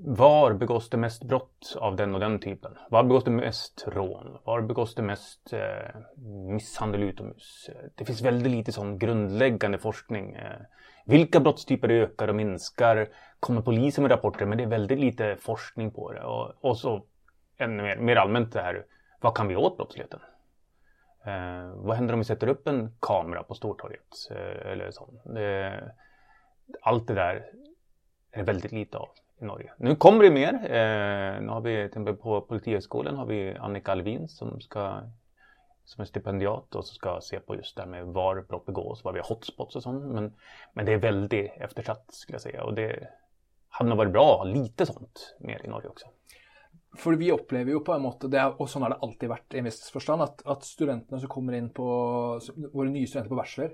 var begås det mest brott av den och den typen? Var begås det mest rån? Var begås det mest eh, misshandel utomhus? Det finns väldigt lite sån grundläggande forskning. Eh, vilka brottstyper ökar och minskar? Kommer polisen med rapporter? Men det är väldigt lite forskning på det. Och, och så ännu mer, mer allmänt det här, vad kan vi åt brottsligheten? Eh, vad händer om vi sätter upp en kamera på Stortorget? Eh, eller så. Eh, allt det där är det väldigt lite av i Norge. Nu kommer det mer. Eh, nu har vi till exempel på Politihögskolan har vi Annika Alvin som ska som är stipendiat och som ska se på just det här med var brott begås, var vi har hotspots och sånt. Men, men det är väldigt eftersatt skulle jag säga och det hade nog varit bra att ha lite sånt mer i Norge också. För vi upplever ju på en måte, det, och så har det alltid varit i en viss förstånd, att, att studenterna som kommer in på våra nya studenter på bachelor,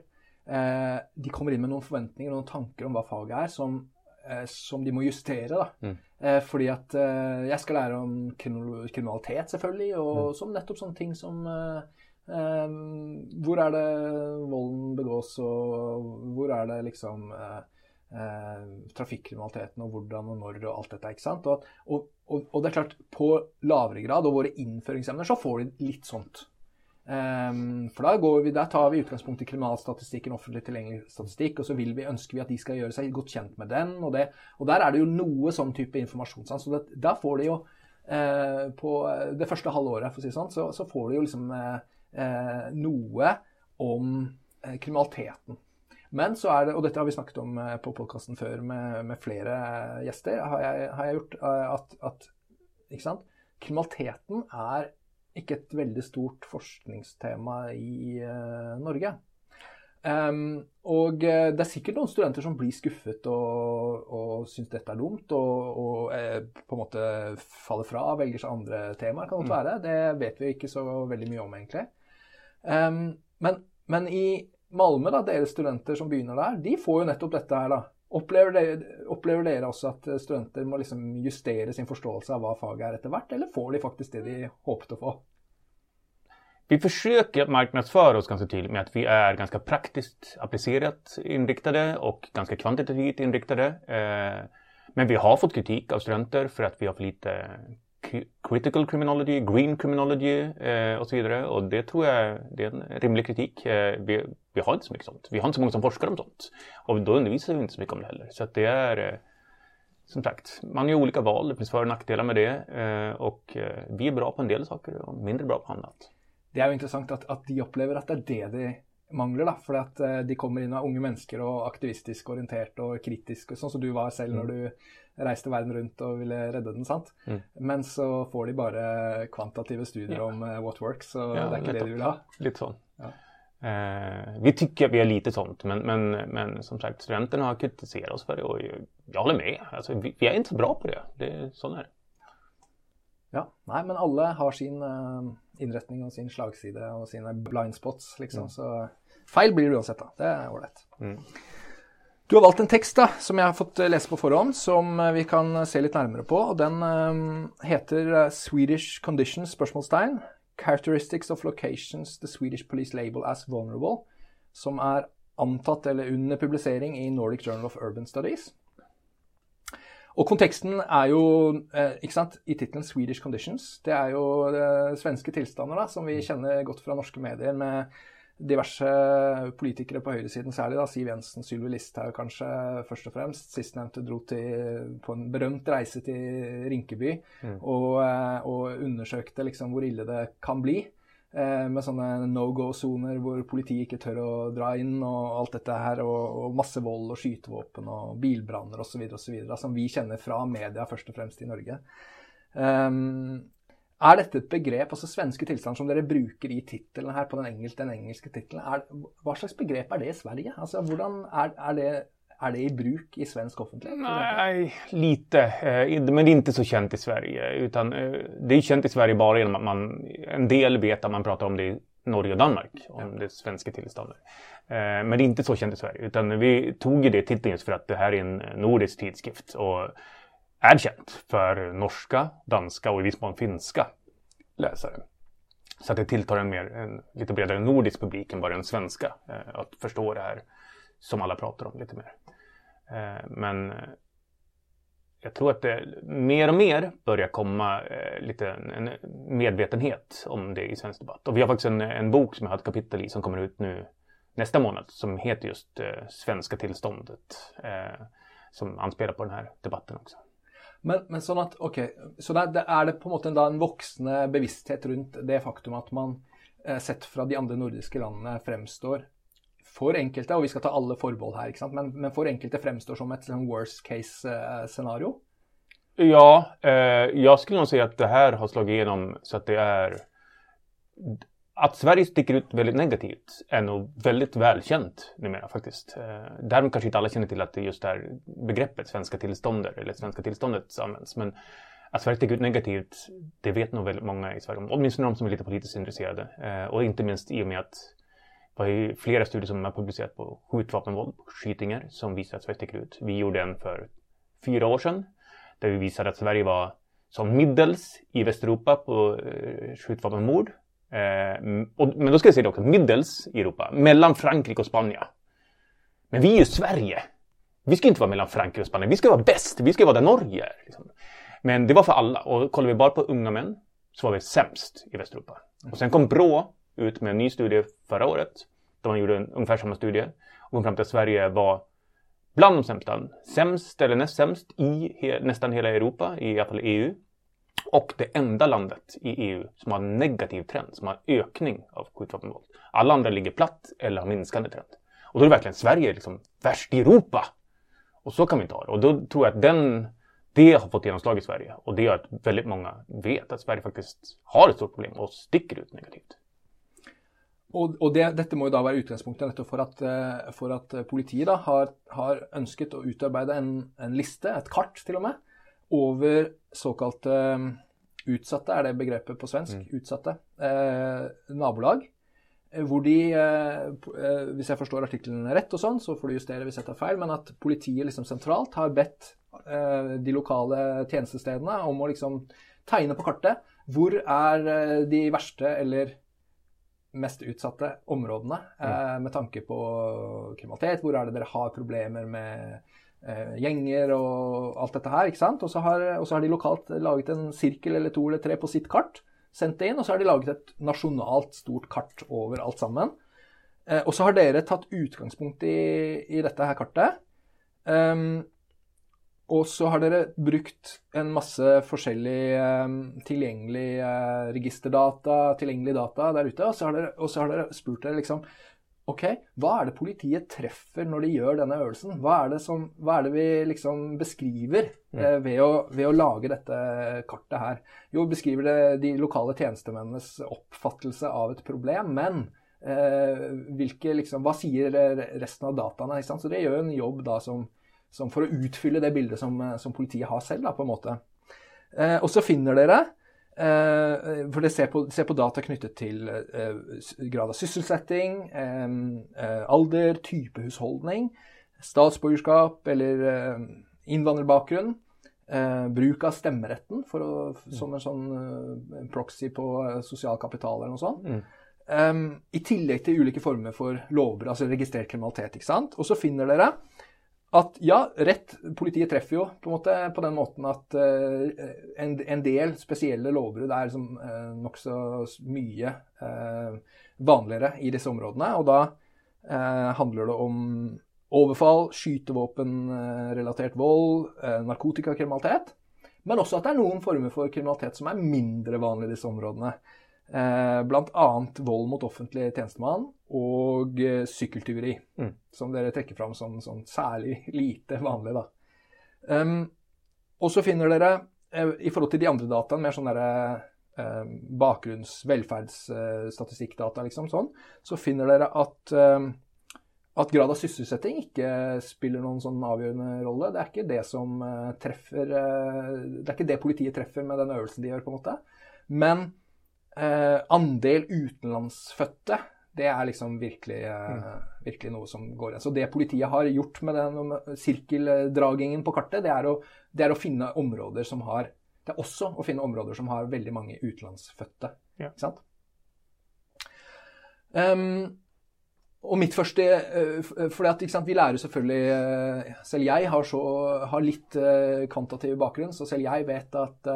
eh, de kommer in med några förväntningar och några tankar om vad faget är som som de må justere. da. Mm. Eh, fordi at eh, jeg skal lære om kriminalitet, selvfølgelig, og mm. som nettopp sånne ting som Hvor er det volden begås, og hvor er det liksom eh, trafikkriminaliteten og hvordan og når og alt dette. ikke sant? Og, og, og, og, det er klart, på lavere grad og våre innføringsemner så får de litt sånt. Ehm, um, for da går vi, da, tar vi utgangspunkt i kriminalstatistikken, offentlig tilgjengelig statistikk, og så vil vi, ønsker vi at de skal gjøre seg godt kjent med den. Og, det, og der er det jo noe sånn type informasjonssans. Så det, får de jo eh, På det første halve året, for å si det sånn, så, så får de jo liksom eh, eh noe om eh, kriminaliteten. Men så er det, og dette har vi snakket om eh, på podkasten før med, med, flere gjester, har jeg, har jeg gjort eh, at, at ikke sant? kriminaliteten er ikke et veldig stort forskningstema i uh, Norge. Um, og det er sikkert noen studenter som blir skuffet og, og syns dette er dumt, og, og eh, på en måte faller fra og velger seg andre temaer. kan godt mm. være. Det vet vi ikke så veldig mye om, egentlig. Um, men, men, i Malmö, da, deres studenter som begynner der, de får jo nettopp dette her, da. Opplever dere, opplever dere også at studenter må liksom justere sin forståelse av hva faget er etter hvert, eller får de faktisk det de håpet å få? Vi försöker marknadsföra oss ganska tydligt med att vi är ganska praktiskt applicerat inriktade och ganska kvantitativt inriktade. Eh, men vi har fått kritik av studenter för att vi har för lite critical criminology, green criminology eh, och så vidare. Och det tror jag det är en rimlig kritik. Eh, vi, vi, har inte så mycket sånt. Vi har inte så många som forskar om sånt. Och då undervisar vi inte så mycket om det heller. Så att det är som sagt, man gör olika val. Det finns för och nackdelar med det. Och vi är bra på en del saker och mindre bra på annat. Det är ju intressant att, att de upplever att det är det de mangler. da, For at eh, de kommer inn av unge mennesker og aktivistisk orientert og kritisk, sånn som du var selv når mm. du reiste verden rundt og ville redde den. sant? Mm. Men så får de bare kvantitative studier ja. om uh, what works, og ja, det er ikke det de vil ha. Litt sånn. Ja. Eh, vi tycker vi är lite sånt, men, men, men som sagt, studenterna har kritiserat oss för det och jag håller med. Alltså, vi, vi är inte så bra på det. det sån är det. Ja, nei, men alle har sin uh, innretning og sin slagside og sine blind spots, liksom. Mm. Så Feil blir det uansett, da. Det er ålreit. Mm. Du har valgt en tekst da, som jeg har fått eh, lese på forhånd, som eh, vi kan eh, se litt nærmere på. og Den um, heter 'Swedish Conditions?' spørsmålstegn. 'Characteristics of locations the Swedish police label as vulnerable', som er antatt eller under publisering i Nordic Journal of Urban Studies. Og konteksten er jo ikke sant, i tittelen 'Swedish Conditions'. Det er jo svenske tilstander da, som vi kjenner godt fra norske medier. med diverse politikere på høyresiden, særlig da, Siv Jensen, Sylvi Listhaug kanskje først og fremst. Sistnevnte dro til, på en berømt reise til Rinkeby mm. og, eh, og, undersøkte liksom hvor ille det kan bli. Eh, med sånne no go-soner hvor politiet ikke tør å dra inn, og alt dette her. Og, og masse vold og skytevåpen og bilbranner osv. Som vi kjenner fra media, først og fremst i Norge. Um, er dette et begrep, altså svenske tilstand, som dere bruker i tittelen her på den, engelske, den engelske tittelen? Hva slags begrep er det i Sverige? Altså, hvordan er, er, det, er det i bruk i svensk offentlighet? Nej, lite. Eh, men det är inte så känt i Sverige. Utan eh, det är känt i Sverige bara genom att man, en del vet att man pratar om det i Norge och Danmark, om det svenska tillståndet. Eh, men det är inte så känt i Sverige. Utan vi tog det titeln just för att det här är en nordisk tidskrift. Och är känt för norska, danska och i viss mån finska läsare. Så att det tilltar en, mer, en lite bredare nordisk publik än bara den svenska. Eh, att förstå det här som alla pratar om lite mer. Eh, men eh, jag tror att det mer och mer börjar komma eh, lite en medvetenhet om det i svensk debatt. Och vi har faktiskt en, en bok som jag har ett kapitel i som kommer ut nu nästa månad som heter just Svenska tillståndet. Som anspelar på den här debatten också. Men, men sånn at, ok, så der, der er det på en måte da en voksende bevissthet rundt det faktum att man sett fra de andra nordiska landene fremstår for enkelte, og vi skal ta alle forbehold her, ikke sant? Men, men for enkelte fremstår som et sånn worst case-scenario? Eh, ja, eh, jag skulle nog säga att det här har slagit igenom så att det är att Sverige sticker ut väldigt negativt är nog väldigt välkänt numera faktiskt. Eh, därmed kanske inte alla känner till att det just är begreppet svenska tillståndet eller svenska tillståndet används. Men att Sverige sticker ut negativt, det vet nog väldigt många i Sverige om. Åtminstone de som är lite politiskt intresserade. Eh, och inte minst i och med att det var flera studier som har publicerat på skjutvapenvåld, skjutningar, som visar att Sverige sticker ut. Vi gjorde en för fyra år sedan där vi visade att Sverige var som middels i Västeuropa på eh, skjutvapenmord Eh, och, men då ska jag säga det också, middels i Europa, mellan Frankrike och Spanien. Men vi är ju Sverige. Vi ska inte vara mellan Frankrike och Spanien. Vi ska vara bäst. Vi ska vara där Norge är. Liksom. Men det var för alla. Och kollar vi bara på unga män så var vi sämst i Västeuropa. Och sen kom Brå ut med en ny studie förra året. Där man gjorde en, ungefär samma studie. Och kom fram till att Sverige var bland de sämsta. Sämst eller näst sämst i he, nästan hela Europa, i alla fall EU. Och det enda landet i EU som har en negativ trend, som har ökning av skjutvapenvåld. Alla andra ligger platt eller har minskande trend. Och då är det verkligen Sverige liksom värst i Europa. Och så kan vi inte ha det. Och då tror jag att den, det har fått genomslag i Sverige. Och det gör att väldigt många vet att Sverige faktiskt har ett stort problem och sticker ut negativt. Og, og det, dette må jo da være utgangspunktet nettopp for at, eh, for at politiet da har, har, ønsket å utarbeide en, en, liste, et kart til og med, over såkalte um, utsatte, er det begrepet på svensk, mm. utsatte, eh, nabolag. Eh, hvor de, eh, hvis jeg forstår artikkelen rett og sånn, så får du justere hvis jeg tar feil, men at politiet liksom sentralt har bedt eh, de lokale tjenestestedene om å liksom tegne på kartet hvor er eh, de verste eller mest utsatte områdene mm. med tanke på kriminalitet. Hvor er det dere har problemer med eh, gjenger og alt dette her. ikke sant? Og så, har, har de lokalt laget en sirkel eller to eller tre på sitt kart. Sendt det inn, og så har de laget et nasjonalt stort kart over alt sammen. Eh, og så har dere tatt utgangspunkt i, i dette her kartet. Um, og så har dere brukt en masse forskjellig um, tilgjengelig uh, registerdata, tilgjengelig data der ute, og så har dere, så har dere spurt dere liksom OK, hva er det politiet treffer når de gjør denne øvelsen? Hva er det, som, hva er det vi liksom beskriver eh, ved, å, ved, å, lage dette kartet her? Jo, beskriver det de lokale tjenestemennenes oppfattelse av et problem, men eh, hvilke, liksom, hva sier resten av dataene? Så det gjør en jobb da som, som for å utfylle det bildet som, som politiet har selv, da, på en måte. Eh, og så finner dere eh, for det ser på, ser på, data knyttet til eh, grad av sysselsetting, eh, eh, alder, type husholdning, statsborgerskap eller eh, innvandrerbakgrunn. bruk av stemmeretten å, som en sånn proxy på sosial kapital eller noe sånt. Mm. Um, I tillegg til ulike former for lovbrudd, altså registrert kriminalitet. ikke sant? Og så finner dere at ja, rett Politiet treffer jo på en eh, måte på den måten at uh, eh, en, en, del spesielle lovbrudd er liksom, uh, eh, nokså mye uh, vanligere i disse områdene. Og da uh, handler det om overfall, skytevåpenrelatert vold, narkotikakriminalitet. Men også at det er noen former for kriminalitet som er mindre vanlig i disse områdene. Eh, Bl.a. vold mot offentlig tjenestemann og eh, sykkeltyveri. Mm. Som dere trekker fram som, som særlig lite vanlig. da. Um, og så finner dere, eh, i forhold til de andre dataene, mer sånn derre eh, bakgrunns-, velferdsstatistikkdata, liksom sånn, så finner dere at, eh, at grad av sysselsetting ikke spiller noen sånn avgjørende rolle. Det er ikke det som treffer Det er ikke det politiet treffer med den øvelsen de gjør, på en måte. Men eh, andel utenlandsfødte, det er liksom virkelig, eh, mm. virkelig, noe som går igjen. Så det politiet har gjort med den sirkeldragingen på kartet, det er, å, det er, å, finne områder som har Det er også å finne områder som har veldig mange utenlandsfødte. Ja. Ikke sant? Um, og mitt første eh, For vi lærer selvfølgelig eh, Selv jeg har, så, har litt eh, kvantitativ bakgrunn, så selv jeg vet at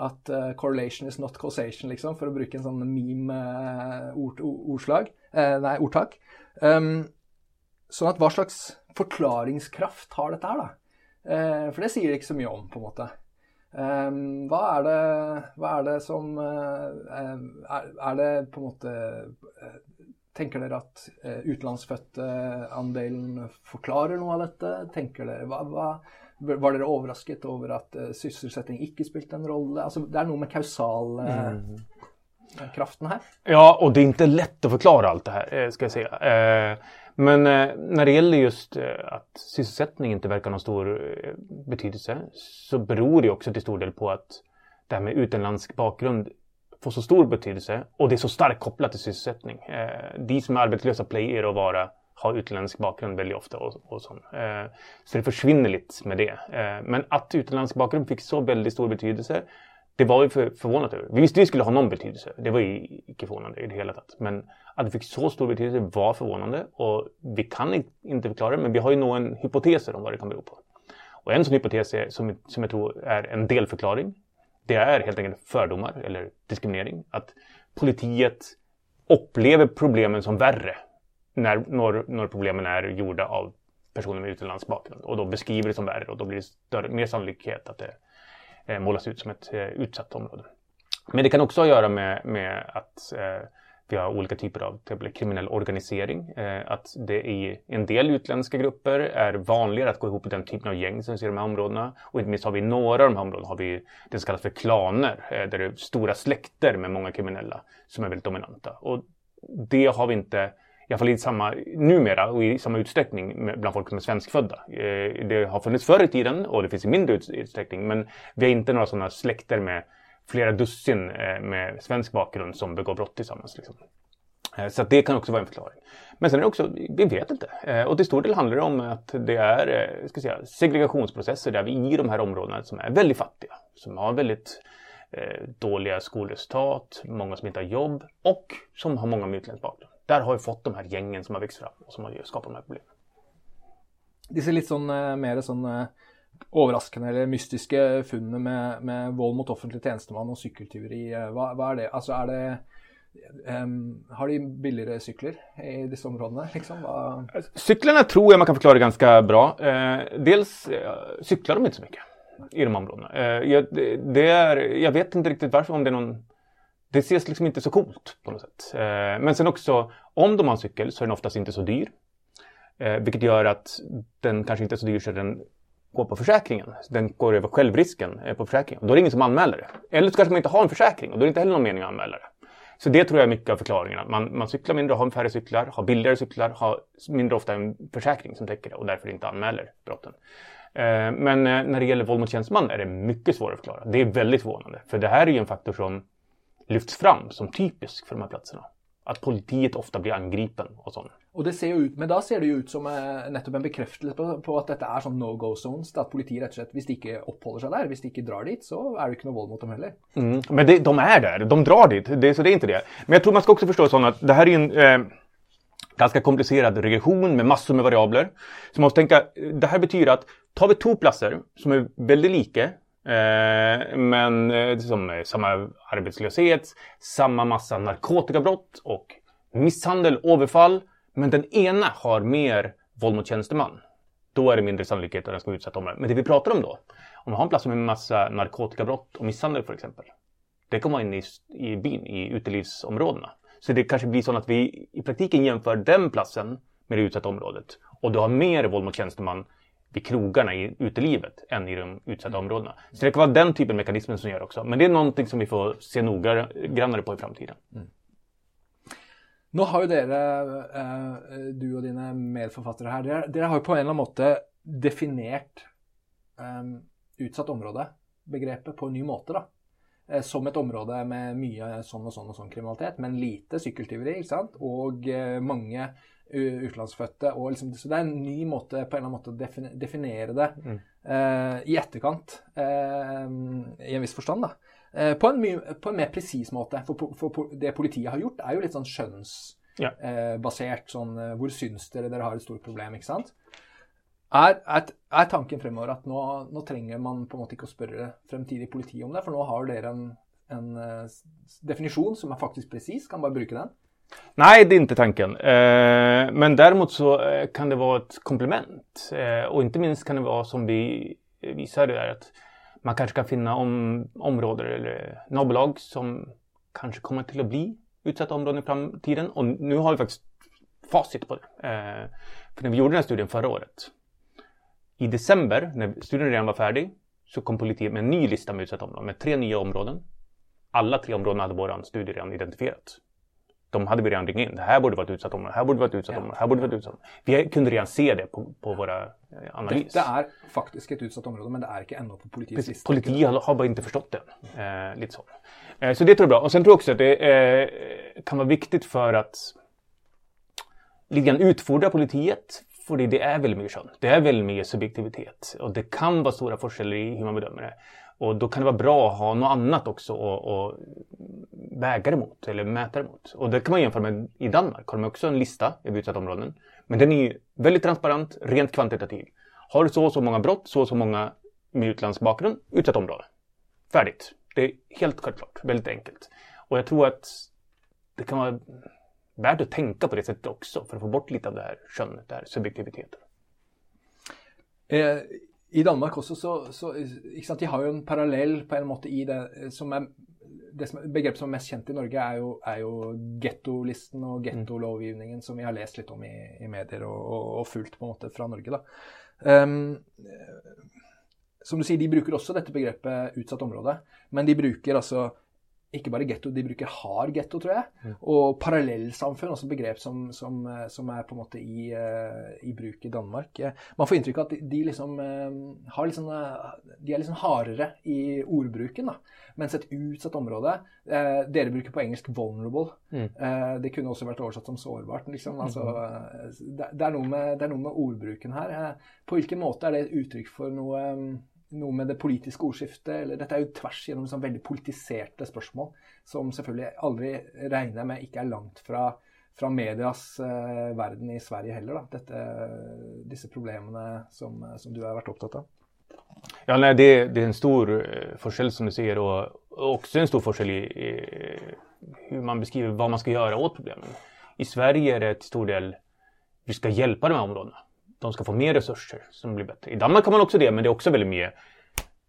at uh, eh, 'correlation is not causation', liksom, for å bruke en sånn meme-ordslag. Eh, uh, uh, eh, nei, ordtak. Ehm, um, sånn at hva slags forklaringskraft har dette her, da? Uh, for det sier det ikke så mye om, på en måte. Ehm, um, hva, er det, hva er det som ehm, er, er, det på en måte Tenker dere at utlandsfödda andelen forklarer noe av dette? Tenker dere, hva, hva var dere overrasket over at uh, sysselsetting ikke spilte en rolle? Altså, det er noe med kausalkraften uh, her. Ja, och det är inte lätt att förklara allt det här, eh, ska jag säga. Eh, men eh, när det gäller just att sysselsättning inte verkar ha någon stor betydelse så beror det också till stor del på att det här med utländsk bakgrund får så stor betydelse och det är så starkt kopplat till sysselsättning. De som är arbetslösa plejer att vara har utländsk bakgrund väldigt ofta. Och, och sånt. Eh, så det försvinner lite med det. Eh, men att utländsk bakgrund fick så väldigt stor betydelse, det var vi för, förvånade över. Vi visste att det skulle ha någon betydelse. Det var ju icke förvånande i det hela taget. Men Att det fick så stor betydelse var förvånande och vi kan inte förklara det men vi har ju några hypoteser om vad det kan bero på. Och en sån hypotes är, som, som jag tror är en delförklaring. Det är helt enkelt fördomar eller diskriminering. Att politiet upplever problemen som värre när, när, när problemen är gjorda av personer med utländsk bakgrund och då beskriver det som värre och då blir det större, mer sannolikhet att det eh, målas ut som ett eh, utsatt område. Men det kan också ha att göra med, med att eh, vi har olika typer av till kriminell organisering. Eh, att det i en del utländska grupper är vanligare att gå ihop i den typen av gäng som ser de här områdena. Och inte minst har vi i några av de här områdena har vi det som kallas för klaner. Eh, där det är stora släkter med många kriminella som är väldigt dominanta. Och det har vi inte i alla fall i samma, numera och i samma utsträckning bland folk som är svenskfödda. Eh, det har funnits förr i tiden och det finns i mindre utsträckning men vi har inte några sådana släkter med flera dussin eh, med svensk bakgrund som begår brott tillsammans. Liksom. Eh, så det kan också vara en förklaring. Men sen är det också, vi vet inte. Och till stor del handlar det om att det är ska säga, segregationsprocesser där vi i de här områdena som är väldigt fattiga, som har väldigt dåliga skolresultat, många som inte har jobb och som har många med utländsk bakgrund. Der har vi fått de här gängen som har växt fram och som har skapat de här problemen. Disse litt sånn uh, mer sånn uh, overraskende eller mystiske funnene med, med vold mot offentlig tjenestemann og sykkeltyveri, uh, hva, hva, er det? Altså er det um, Har de billigere sykler i disse områdene? Liksom? Cyklarna tror jag man kan förklara ganska bra. dels cyklar de inte så mycket i de områdena. Jag, det är, jag vet inte riktigt varför, om det är någon det ses liksom inte så coolt på något sätt. Eh, men sen också, om de har en cykel så är den oftast inte så dyr. Eh, vilket gör att den kanske inte är så dyr så den går på försäkringen. Den går över självrisken eh, på försäkringen. Då är det ingen som anmäler det. Eller så kanske man inte har en försäkring och då är det inte heller någon mening att anmäla det. Så det tror jag är mycket av förklaringen. Man, man cyklar mindre, har färre cyklar, har billigare cyklar, har mindre ofta en försäkring som täcker det och därför inte anmäler brotten. Men när det gäller våld mot tjänsteman är det mycket svårare att förklara. Det är väldigt förvånande. För det här är ju en faktor som lyfts fram som typisk för de här platserna. Att politiet ofta blir angripen och sånt. Och det ser ju ut, men då ser det ju ut som eh, nettopp en bekräftelse på, på, at dette er sånn no go zones. At politiet rett og slett, hvis de ikke oppholder seg der, hvis de ikke drar dit, så är det inte något våld mot dem heller. Mm, men det, de är där, de drar dit, det, så det är inte det. Men jag tror man ska också förstå sånt att det här är en eh, ganska komplicerad regression med massor med variabler. Så man måste tänka, det här betyder att tar vi två platser som är väldigt lika Eh, men eh, som eh, samma arbetslöshet, samma massa narkotikabrott och misshandel, överfall. Men den ena har mer våld mot tjänsteman. Då är det mindre sannolikhet att den ska utsätta området. Men det vi pratar om då, om man har en plats med massa narkotikabrott och misshandel för exempel. Det kommer in i, i byn, i utelivsområdena. Så det kanske blir så att vi i praktiken jämför den platsen med det utsatta området. Och du har mer våld mot tjänsteman vid krogarna i utelivet än i de utsatta mm. områdena. Så det kan vara den typen av mekanismer som gör också. Men det är någonting som vi får se noggrannare på i framtiden. Mm. Nå har ju dere, eh, du och dina medförfattare här, dere, dere, har ju på en eller annan måte definierat um, utsatt område, begreppet, på en ny måte. da. Eh, som ett område med mycket sån och sån och sån kriminalitet, men lite sykkeltyveri, ikke sant? og mange utenlandsfødte. Og liksom, så det er en ny måte på en eller annen måte å definere det mm. eh, i etterkant, eh, i en viss forstand. da. Eh, på, en på, en mer presis måte. For, for, for, det politiet har gjort, er jo litt sånn skjønnsbasert. Ja. Eh, sånn eh, Hvor syns dere dere har et stort problem? ikke sant? Er, er, er tanken fremover at nå, nå, trenger man på en måte ikke å spørre fremtidig politi om det, for nå har dere en, en uh, definisjon som er faktisk presis, kan bare bruke den? Nej, det är inte tanken. Eh, men däremot så eh, kan det vara ett komplement. Eh, och inte minst kan det vara som vi visade där att man kanske kan finna om, områden eller nabolag som kanske kommer till att bli utsatta områden i framtiden. Och nu har vi faktiskt facit på det. Eh, för när vi gjorde den här studien förra året. I december, när studien redan var färdig, så kom politiet med en ny lista med utsatta områden med tre nya områden. Alla tre områden hade vår studie redan identifierat de hade vi redan ringt in. Det här borde vara ett utsatt område, här borde vara ett utsatt område, här borde vara ett utsatt område. Vi kunde redan se det på, på våra eh, analyser. Det är faktiskt ett utsatt område, men det är inte ännu på politiets lista. Politiet har, har bara inte förstått det. Eh, lite så. Eh, så det tror jag är bra. Och sen tror jag också att det eh, kan vara viktigt för att lite grann utfordra politiet. För det är väldigt mycket kön. Det är väldigt mycket subjektivitet. Och det kan vara stora skillnader i hur man bedömer det. Och då kan det vara bra att ha något annat också att väga det mot eller mäta det mot. Och det kan man jämföra med i Danmark. Har de också en lista över utsatta områden. Men den är väldigt transparent, rent kvantitativ. Har du så och så många brott, så och så många med utländsk bakgrund, utsatt område. Färdigt. Det är helt självklart, väldigt enkelt. Och jag tror att det kan vara värt att tänka på det sättet också för att få bort lite av det här könet, det här subjektiviteten. Eh, i Danmark också så, så sant, De har ju en parallell på en måte i det som är det som, begrepet som är mest känt i Norge, är ju, ju gettolisten och gettolovgivningen som vi har läst lite om i, i medier och, och, och fulgt på en måte fra Norge. da. Um, som du sier, de bruker også dette begrepet utsatt område, men de bruker altså ikke bare getto, de bruker hard getto, tror jeg. Mm. Og parallellsamfunn, også begrep som, som, som, er på en måte i, uh, i, bruk i Danmark. Man får inntrykk av at de, de liksom har liksom, De er liksom hardere i ordbruken, da. Mens et utsatt område Dere bruker på engelsk 'vulnerable'. Mm. det kunne også vært oversatt som 'sårbart'. Liksom. Altså, det, det, er med, det, er noe med, ordbruken her. på hvilken måte er det et uttrykk for noe noe med det politiske ordskiftet eller Dette er jo tvers gjennom sånn veldig politiserte spørsmål, som selvfølgelig aldri regner med ikke er langt fra, fra medias uh, verden i Sverige heller. Da. Dette, disse problemene som, som, du har vært opptatt av. Ja, nei, det, det, är en stor eh, forskjell som du sier, och, och också en stor forskjell i, i, hur man beskriver vad man ska göra åt problemen. I Sverige är det till stor del vi ska hjälpa de här områdena de ska få mer resurser som blir bättre. I Danmark har man också det, men det är också väldigt mycket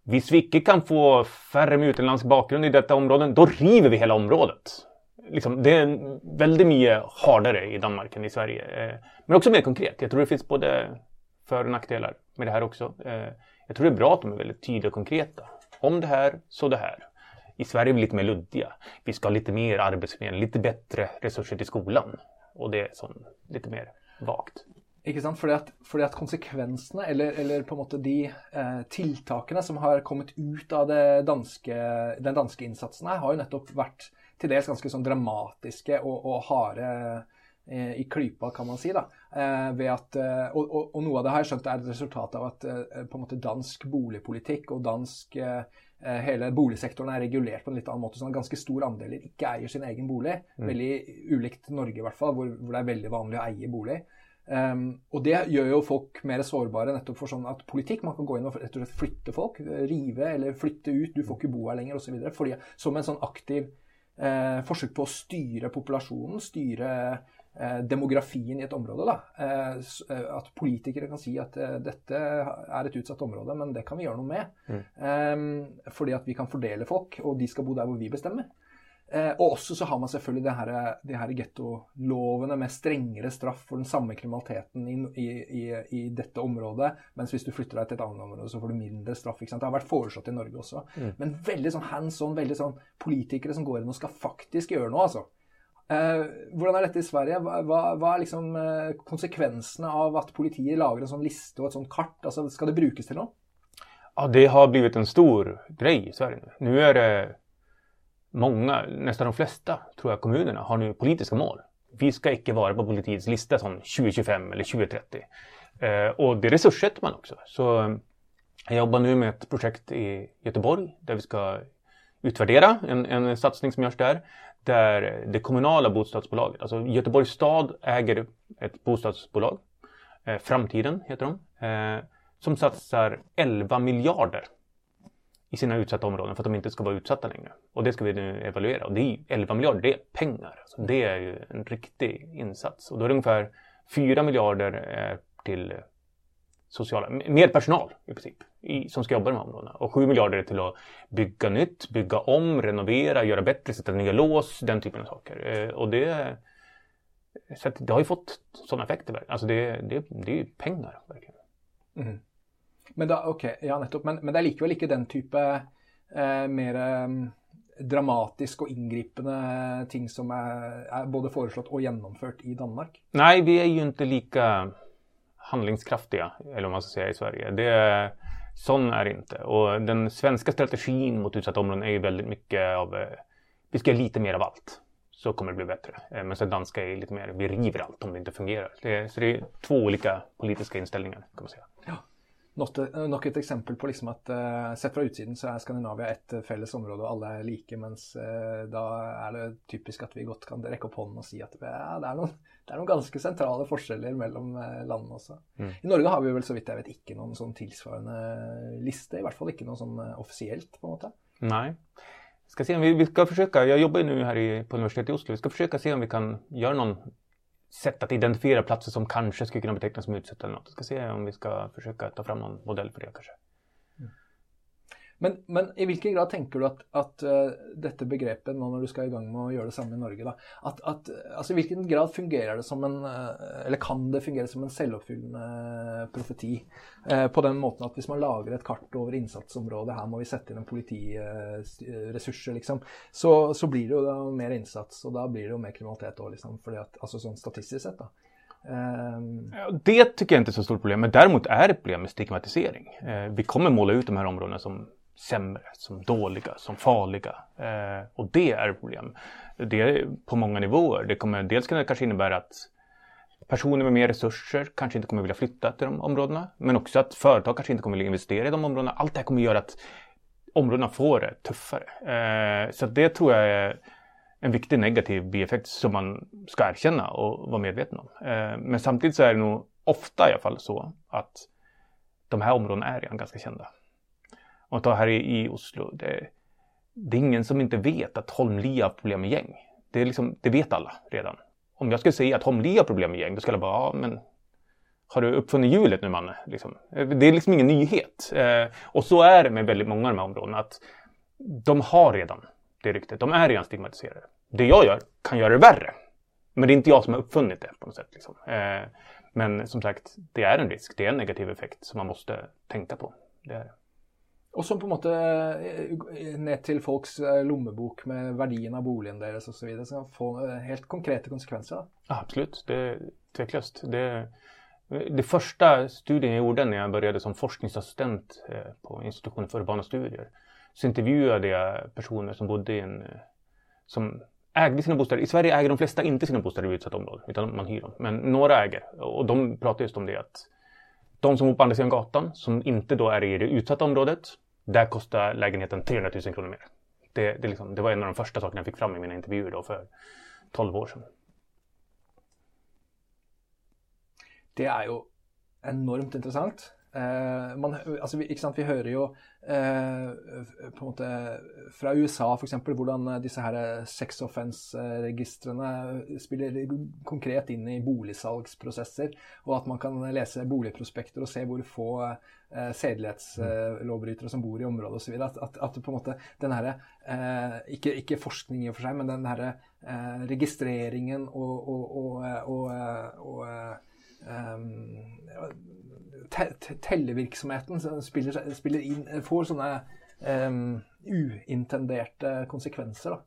Hvis vi icke kan få färre med utländsk bakgrund i detta område, då river vi hela området. Liksom, det är väldigt mycket hårdare i Danmark än i Sverige. Eh, men också mer konkret. Jag tror det finns både för och nackdelar med det här också. Eh, jag tror det är bra att de är väldigt tydliga och konkreta. Om det här, så det här. I Sverige är vi lite mer luddiga. Vi ska ha lite mer arbetsförmedling, lite bättre resurser till skolan. Och det är sån, lite mer vagt. Ikke sant? Fordi at, fordi at konsekvensene, eller, eller, på en måte de eh, tiltakene som har kommet ut av danske, den danske innsatsen her, har jo nettopp vært til dels ganske sånn dramatiske og, og harde eh, i klypa, kan man si. da. Eh, ved at, eh, og, og, og, noe av det har jeg skjønt er et resultat av at eh, på en måte dansk boligpolitikk og dansk eh, hele boligsektoren er regulert på en litt annen måte. sånn at Ganske stor andeler ikke eier sin egen bolig. Mm. Veldig ulikt Norge, i hvert fall, hvor, hvor det er veldig vanlig å eie bolig. Um, og det gjør jo folk mer sårbare nettopp for sånn at politikk Man kan gå inn og rett og slett flytte folk. Rive eller flytte ut. Du får ikke bo her lenger osv. Som en sånn aktiv eh, forsøk på å styre populasjonen, styre eh, demografien i et område. Da. Eh, eh at politikere kan si at eh, dette er et utsatt område, men det kan vi gjøre noe med. Mm. Um, fordi at vi kan fordele folk, og de skal bo der hvor vi bestemmer. Eh, og også så har man selvfølgelig det her, de her gettolovene med strengere straff for den samme kriminaliteten i, i, i, dette området. Mens hvis du flytter deg til et annet område, så får du mindre straff. Det har vært foreslått i Norge også. Mm. Men veldig sånn hands on, veldig sånn politikere som går inn og skal faktisk gjøre noe, altså. Eh, hvordan er dette i Sverige? Hva, hva, hva er liksom eh, konsekvensene av at politiet lager en sånn liste og et sånt kart? Altså, skal det brukes til noe? Ja, det har blivit en stor grej i Sverige. Nu är det många, nästan de flesta, tror jag, kommunerna har nu politiska mål. Vi ska icke vara på politiets lista som 2025 eller 2030. Eh, och det resurssätter man också. Så eh, jag jobbar nu med ett projekt i Göteborg där vi ska utvärdera en, en satsning som görs där. Där det kommunala bostadsbolaget, alltså Göteborgs stad äger ett bostadsbolag, eh, Framtiden heter de, eh, som satsar 11 miljarder i sina utsatta områden för att de inte ska vara utsatta längre. Och det ska vi nu evaluera. Och det är 11 miljarder, det är pengar. Alltså det är ju en riktig insats. Och då är det ungefär 4 miljarder eh, till eh, sociala, mer personal i princip, i, som ska jobba i de här områdena. Och 7 miljarder är till att bygga nytt, bygga om, renovera, göra bättre, sätta nya lås, den typen av saker. Eh, och det, så det har ju fått sådana effekter. Alltså det, det, det är ju pengar verkligen. Mm. Men, da, okay, ja, nettopp. Men, men, det er likevel ikke den type eh, mer eh, dramatisk og inngripende ting som er, er, både foreslått og gjennomført i Danmark? Nei, vi er jo ikke like handlingskraftiga, eller om man ska säga, i Sverige. Det, sån är det inte. Och den svenska strategin mot utsatta områden är ju väldigt mycket av eh, vi ska göra lite mer av allt så kommer det bli bättre. Eh, men sen danska är lite mer, vi river allt om det inte fungerar. Det, så det är två olika politiska inställningar kan man säga. Ja. Nok et eksempel på liksom at uh, sett fra utsiden så er Skandinavia et felles område, og alle er like, mens uh, da er det typisk at vi godt kan rekke opp hånden og si at ja, det, er noen, det, er noen, ganske sentrale forskjeller mellom uh, landene også. Mm. I Norge har vi vel så vidt jeg vet ikke noen sånn tilsvarende liste, i hvert fall ikke noe sånn offisielt, på en måte. Nei. Ska se om vi, vi ska försöka, jag jobbar ju nu här i, på universitetet i Oslo, vi ska försöka se om vi kan göra någon sätt att identifiera platser som kanske skulle kunna betecknas som utsatta eller något. Jag ska se om vi ska försöka ta fram någon modell för det kanske. Men, men, i hvilken grad tenker du at, at uh, eh, dette begrepet, nå når du skal i gang med å gjøre det samme i Norge, da, at, at altså, I hvilken grad fungerer det som en uh, Eller kan det fungere som en selvoppfyllende eh, profeti? Uh, på den måten at hvis man lager et kart over innsatsområdet, her må vi sette inn en politiressurser, liksom, så, så, blir det jo mer innsats, og da blir det jo mer kriminalitet òg, liksom. Fordi at, altså sånn statistisk sett, da. Ehm. Det tycker jag inte är så stort problem, men däremot är det ett problem med stigmatisering. vi kommer måla ut de här områdena som sämre, som dåliga, som farliga. Eh, och det är ett problem. Det är på många nivåer. Det kommer dels kunna kanske innebära att personer med mer resurser kanske inte kommer vilja flytta till de områdena. Men också att företag kanske inte kommer vilja investera i de områdena. Allt det här kommer göra att områdena får det tuffare. Eh, så det tror jag är en viktig negativ bieffekt som man ska erkänna och vara medveten om. Eh, men samtidigt så är det nog ofta i alla fall så att de här områdena är redan ganska kända. Om man tar här i, i Oslo, det, det, är ingen som inte vet att Holmlia har problem med gäng. Det, är liksom, det vet alla redan. Om jag skulle säga att Holmlia har problem med gäng, då skulle jag bara, ja men har du uppfunnit hjulet nu Manne? Liksom. Det är liksom ingen nyhet. Eh, och så är det med väldigt många av de här områdena, att de har redan det ryktet. De är redan stigmatiserade. Det jag gör kan göra det värre. Men det är inte jag som har uppfunnit det på något sätt. Liksom. Eh, men som sagt, det är en risk. Det är en negativ effekt som man måste tänka på. Det är det. Og som på en måte ner ned til folks eh, lommebok med verdien av boligen deres osv. Så, vidare, så kan få eh, helt konkrete konsekvenser. Da. Absolut, det är tveklöst. Det, det första studien jag gjorde när jag började som forskningsassistent eh, på institutionen för urbana studier så intervjuade jag personer som bodde i en som ägde sina bostäder. I Sverige äger de flesta inte sina bostäder i utsatta områden utan man hyr dem. Men några äger och de pratar just om det att de som bor på andra sidan gatan, som inte då är i det utsatta området, där kostar lägenheten 300 000 kronor mer. Det, det, liksom, det var en av de första sakerna jag fick fram i mina intervjuer då för 12 år sedan. Det är ju enormt intressant. Eh, man, altså, vi, ikke sant, vi, hører jo eh, på en måte fra USA f.eks. hvordan disse her eh, sex offence-registrene eh, spiller konkret inn i boligsalgsprosesser, og at man kan lese boligprospekter og se hvor få eh, sedelighetslovbrytere som bor i området osv. At, at, at på en måte den herre eh, ikke, ikke, forskning i og for seg, men den herre eh, registreringen og, og, og, og um, tellevirksomheten spiller, spiller inn, får sånne um, uintenderte konsekvenser. Da.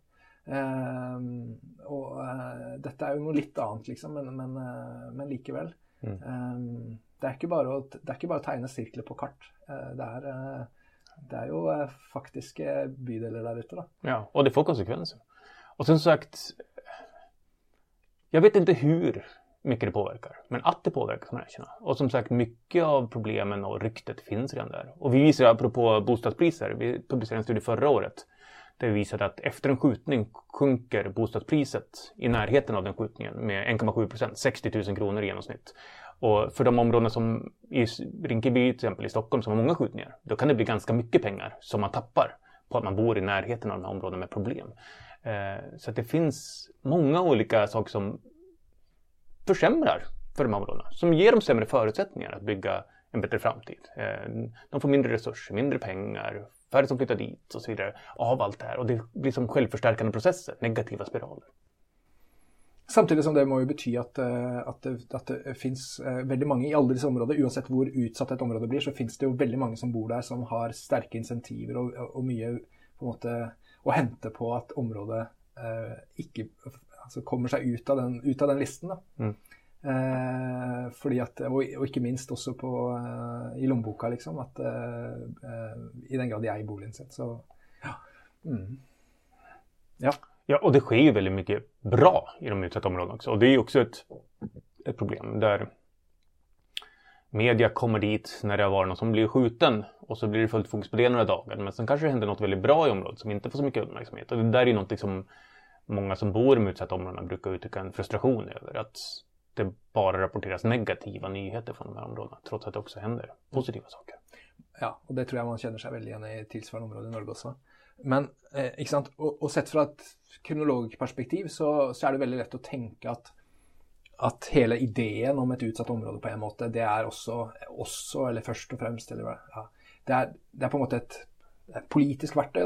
Um, og uh, dette er jo noe litt annet, liksom, men, men, uh, men likevel. Mm. Um, det, er ikke bare å, det er ikke bare å tegne sirkler på kart. Uh, det, er, det er jo faktiske bydeler der ute. Da. Ja, och det får konsekvenser. Och som sagt, jag vet inte hur mycket det påverkar. Men att det påverkar kan man erkänna. Och som sagt, mycket av problemen och ryktet finns redan där. Och vi visar, apropå bostadspriser, vi publicerade en studie förra året där vi visade att efter en skjutning sjunker bostadspriset i närheten av den skjutningen med 1,7 procent, 60 000 kronor i genomsnitt. Och för de områden som i Rinkeby till exempel i Stockholm som har många skjutningar, då kan det bli ganska mycket pengar som man tappar på att man bor i närheten av de här områdena med problem. Eh, så att det finns många olika saker som försämrar för de här områdena. Som ger dem sämre förutsättningar att bygga en bättre framtid. Eh, de får mindre resurser, mindre pengar, färre som flyttar dit och så vidare av allt det här. Och det blir som självförstärkande processer, negativa spiraler. Samtidigt som det må betyda att, eh, att, det, att det finns väldigt många i alla dessa områden, oavsett hur utsatt ett område blir, så finns det ju väldigt många som bor där som har starka incitament och, och mycket på en måte att hämta på att området eh, inte altså kommer seg ut av den, ut av den listen. Da. Mm. Eh, fordi at, og, og, ikke minst også på, eh, i lommeboka, liksom. At eh, eh i den grad de eier boligen sin. Så ja. Mm. ja. Ja, och det sker ju väldigt mycket bra i de utsatta områdena också. Och det är ju också ett, ett problem där media kommer dit när det har varit någon som blir skjuten och så blir det fullt fokus på det några dagar. Men sen kanske det händer något väldigt bra i området som inte får så mycket uppmärksamhet. Och det där är ju någonting som många som bor i de utsatta områdena brukar uttrycka en frustration över. Att det bara rapporteras negativa nyheter från de här områdena trots att det också händer positiva saker. Ja, och det tror jag man känner sig väldigt igen i tillsvarande områden i Norge också. Men eh, sant? och sett från ett kronologperspektiv så, så, är det väldigt lätt att tänka att, att hela idén om ett utsatt område på en måte, det är också, också eller först och främst, eller, ja, det, är det, är på något sätt ett, ett politiskt verktyg.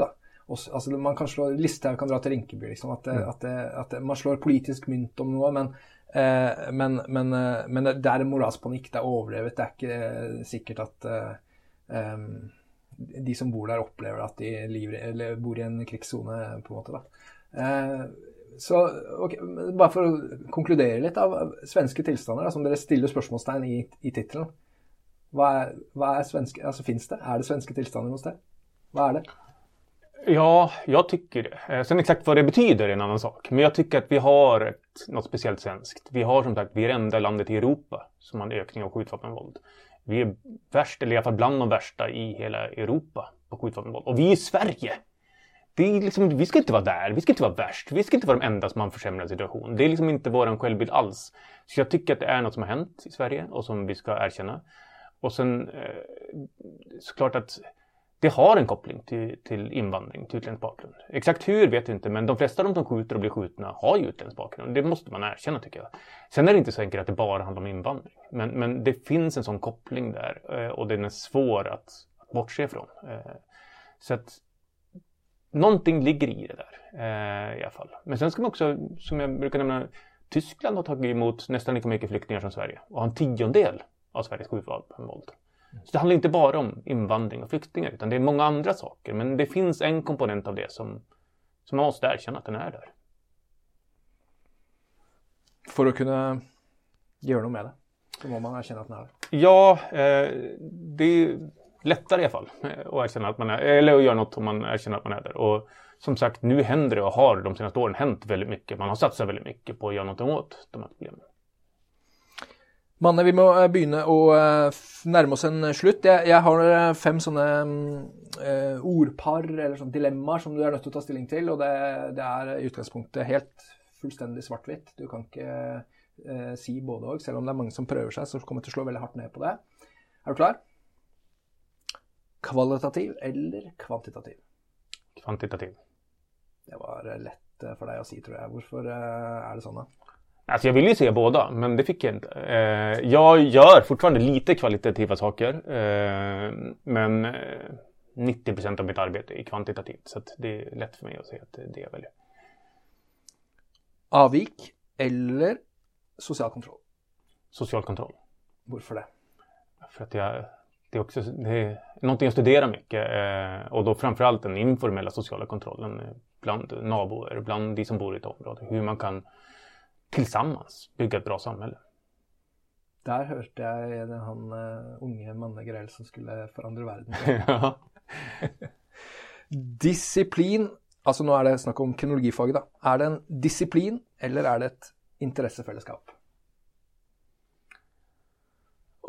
Også, altså man kan slå, Listhaug kan dra til Rinkeby. Liksom, at, mm. at, at, man slår politisk mynt om noe. Men, eh, men, men, eh, men, det er en moralsk panikk. Det er overdrevet. Det er ikke eh, sikkert at eh, um, de som bor der, opplever at de lever, bor i en krigssone, på en måte. da. Eh, så okay, Bare for å konkludere litt av svenske tilstander, da, som dere stiller spørsmålstegn i, i tittelen. Hva er, hva er svenske, alltså finns det? Är det svenska tillstånd hos dig? Vad är det? Ja, jag tycker det. Sen exakt vad det betyder är en annan sak. Men jag tycker att vi har ett, något speciellt svenskt. Vi har som sagt, vi är det enda landet i Europa som har en ökning av skjutvapenvåld. Vi är värst, eller i alla fall bland de värsta i hela Europa på skjutvapenvåld. Och vi är i Sverige! Det är liksom, vi ska inte vara där, vi ska inte vara värst, vi ska inte vara de enda som har en försämrad situation. Det är liksom inte vår självbild alls. Så jag tycker att det är något som har hänt i Sverige och som vi ska erkänna. Och sen eh, såklart att det har en koppling till, till invandring, till utländsk bakgrund. Exakt hur vet vi inte, men de flesta av de som skjuter och blir skjutna har ju utländsk bakgrund. Det måste man erkänna tycker jag. Sen är det inte så enkelt att det bara handlar om invandring. Men, men det finns en sån koppling där eh, och den är svår att, att bortse ifrån. Eh, så att någonting ligger i det där eh, i alla fall. Men sen ska man också, som jag brukar nämna, Tyskland har tagit emot nästan lika mycket flyktingar som Sverige och har en tiondel av Sveriges skjutvapenvåld. Så det handlar inte bara om invandring och flyktingar utan det är många andra saker. Men det finns en komponent av det som, som man måste erkänna att den är där. För att kunna göra något med det så måste man erkänna att den är där. Ja, eh, det är lättare i alla fall eh, att erkänna att man är, eller att göra något om man erkänner att man är där. Och som sagt, nu händer det och har de senaste åren hänt väldigt mycket. Man har satsat väldigt mycket på att göra något åt de här problemen. Manne, vi må eh, begynne å eh, nærme oss en slutt. Jeg, jeg har eh, fem sånne uh, ordpar eller sånne dilemmaer som du er nødt til å ta stilling til. Og det, det er i utgangspunktet helt fullstendig svart-hvitt. Du kan ikke uh, si både og, selv om det er mange som prøver seg, så kommer til å slå veldig hardt ned på det. Er du klar? Kvalitativ eller kvantitativ? Kvantitativ. Det var lett for deg å si, tror jeg. Hvorfor uh, er det sånn, da? Alltså jag vill ju se båda, men det fick jag inte. Eh, jag gör fortfarande lite kvalitativa saker, eh, men 90 eh, procent av mitt arbete är kvantitativt. Så det är lätt för mig att säga att det är det jag väljer. Avvik eller social kontroll? Social kontroll. Varför det? För att jag, det är också det är någonting jag studerar mycket eh, och då framförallt den informella sociala kontrollen bland naboer, bland de som bor i ett område. Hur man kan tillsammans bygga ett bra samhälle. Där hörde jag han uh, unge Manne som skulle förändra världen. ja. Disciplin, alltså nu är det snack om kronologifaget då. Är det en disciplin eller är det ett intressefällskap?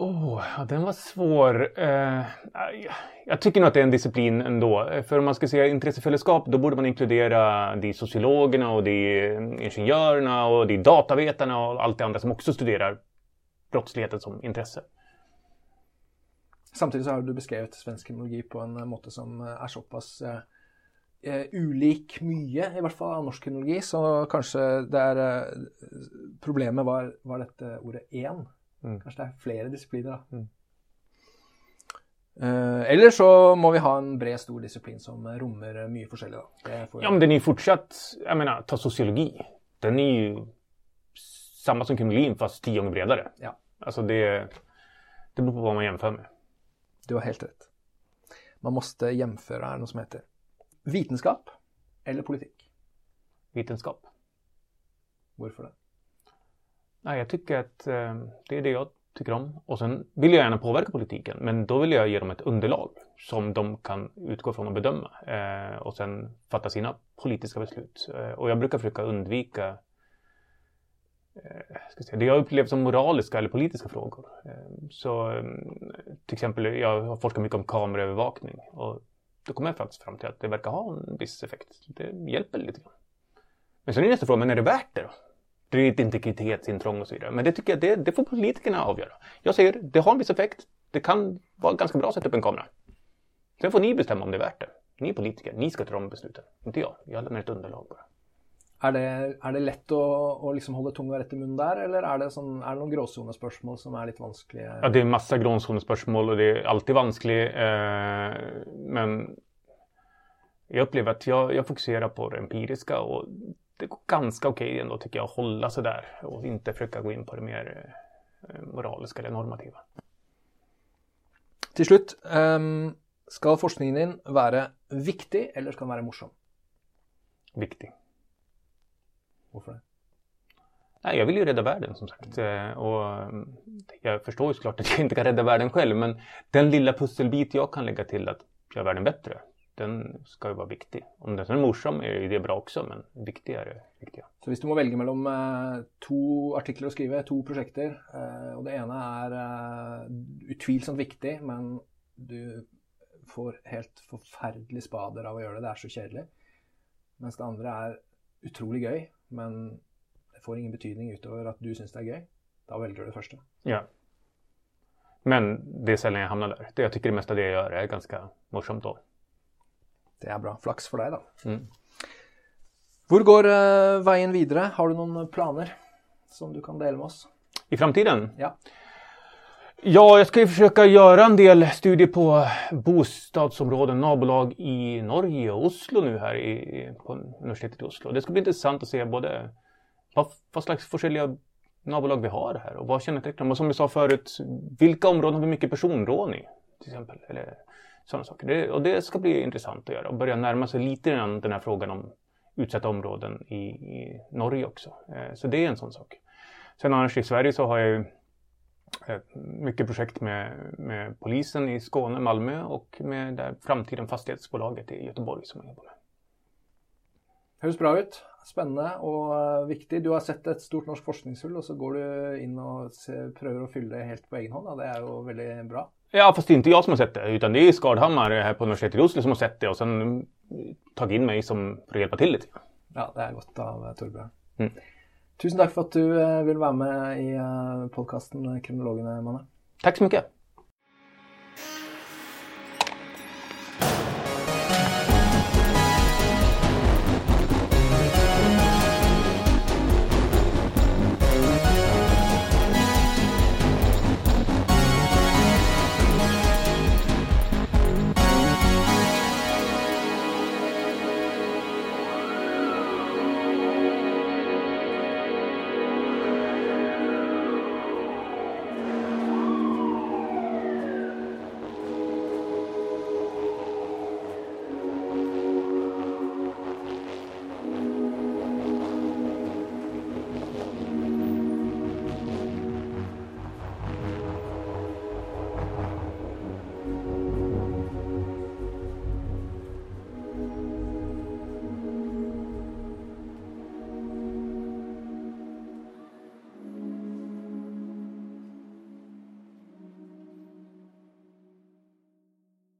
Oh, ja, den var svår. Eh, jag tycker nog att det är en disciplin ändå. Eh, för om man ska säga intressefällskap då borde man inkludera de sociologerna och de eh, ingenjörerna och de datavetarna och allt det andra som också studerar brottsligheten som intresse. Samtidigt så har du beskrivit svensk kriminologi på en eh, måte som är så pass eh, eh ulik mycket, i hvert fall av norsk kriminologi, så kanske det eh, problemet var, var dette ordet én Mm. Kanskje det er flere disipliner, da. Mm. Uh, eller så må vi ha en bred, stor disiplin som rommer mye forskjellig. Da. Ja, men den är ju fortsatt, jag menar, ta sociologi. Den är ju samma som kriminologin fast tio gånger bredare. Ja. Alltså det, det beror på vad man jämför med. Du har helt rätt. Man måste jämföra, något som heter. Vetenskap eller politik? Vetenskap. Varför det? Nej, jag tycker att eh, det är det jag tycker om. Och sen vill jag gärna påverka politiken, men då vill jag ge dem ett underlag som de kan utgå från och bedöma eh, och sen fatta sina politiska beslut. Eh, och jag brukar försöka undvika eh, ska säga, det jag upplever som moraliska eller politiska frågor. Eh, så eh, till exempel, jag har forskat mycket om kameraövervakning och då kommer jag faktiskt fram till att det verkar ha en viss effekt. Det hjälper lite grann. Men sen är nästa fråga, men är det värt det då? Det är ett integritetsintrång och så vidare. Men det tycker jag, det, det får politikerna avgöra. Jag säger, det har en viss effekt. Det kan vara ganska bra att sätta upp en kamera. Sen får ni bestämma om det är värt det. Ni är politiker, ni ska ta de besluten. Inte jag. Jag lämnar ett underlag bara. Är det, är det lätt att, att liksom hålla tungan rätt i mun där eller är det, sån, är det någon gråzonespörsmål som är lite vanskliga? Ja, det är massa gråzonespörsmål och det är alltid vanskligt. Eh, men jag upplever att jag, jag fokuserar på det empiriska och det går ganska okej okay ändå tycker jag att hålla sig där och inte försöka gå in på det mer eh, moraliska eller normativa. Till slut, um, ska forskningen din vara viktig eller ska den vara morsom? Viktig. Varför det? Nej, jag vill ju rädda världen som sagt. Eh, och mm, jag förstår ju såklart att jag inte kan rädda världen själv, men den lilla pusselbit jag kan lägga till att göra världen bättre, den ska ju vara viktig. Om den är morsom är det bra också, men viktig är det viktiga. Så om du må välja mellan eh, två artiklar att skriva, två projekt, eh, och det ena är eh, utvilsomt viktigt, men du får helt förfärliga spader av att göra det, det är så kärligt. Medan det andra är otroligt gøy, men det får ingen betydning utöver att du syns det är gøy. Då väljer du det första. Ja. Men det är sällan jag hamnar där. Det jag tycker det mesta det jag gör är ganska morsomt då. Det är bra. Flax för dig då. Mm. Hvor går uh, vägen vidare? Har du några planer som du kan dela med oss? I framtiden? Ja. Ja, jag ska ju försöka göra en del studier på bostadsområden, nabolag i Norge och Oslo nu här i, på universitetet i Oslo. Det ska bli intressant att se både vad, vad slags olika nabolag vi har här och vad kännetecknar dem. Och som vi sa förut, vilka områden har vi mycket personrån i? Till exempel. Eller sådana saker. Det, och det ska bli intressant att göra och börja närma sig lite grann den här frågan om utsatta områden i, i Norge också. Eh, så det är en sån sak. Sen annars i Sverige så har jag ju eh, mycket projekt med, med polisen i Skåne, Malmö och med det framtiden fastighetsbolaget i Göteborg som jag jobbar med. Hörs bra ut. Spännande och eh, viktigt. Du har sett ett stort norskt forskningshull och så går du in och prövar att fylla det helt på egen hand. Det är ju väldigt bra. Ja, fast det är inte jag som har sett det, utan det är Skardhammar här på universitetet i Oslo som har sett det och sen tagit in mig som för att hjälpa till lite. Ja, det är gott av Torbjörn. Mm. Tusen tack för att du eh, vill vara med i eh, podcasten Kriminologerna, Manne. Tack så mycket.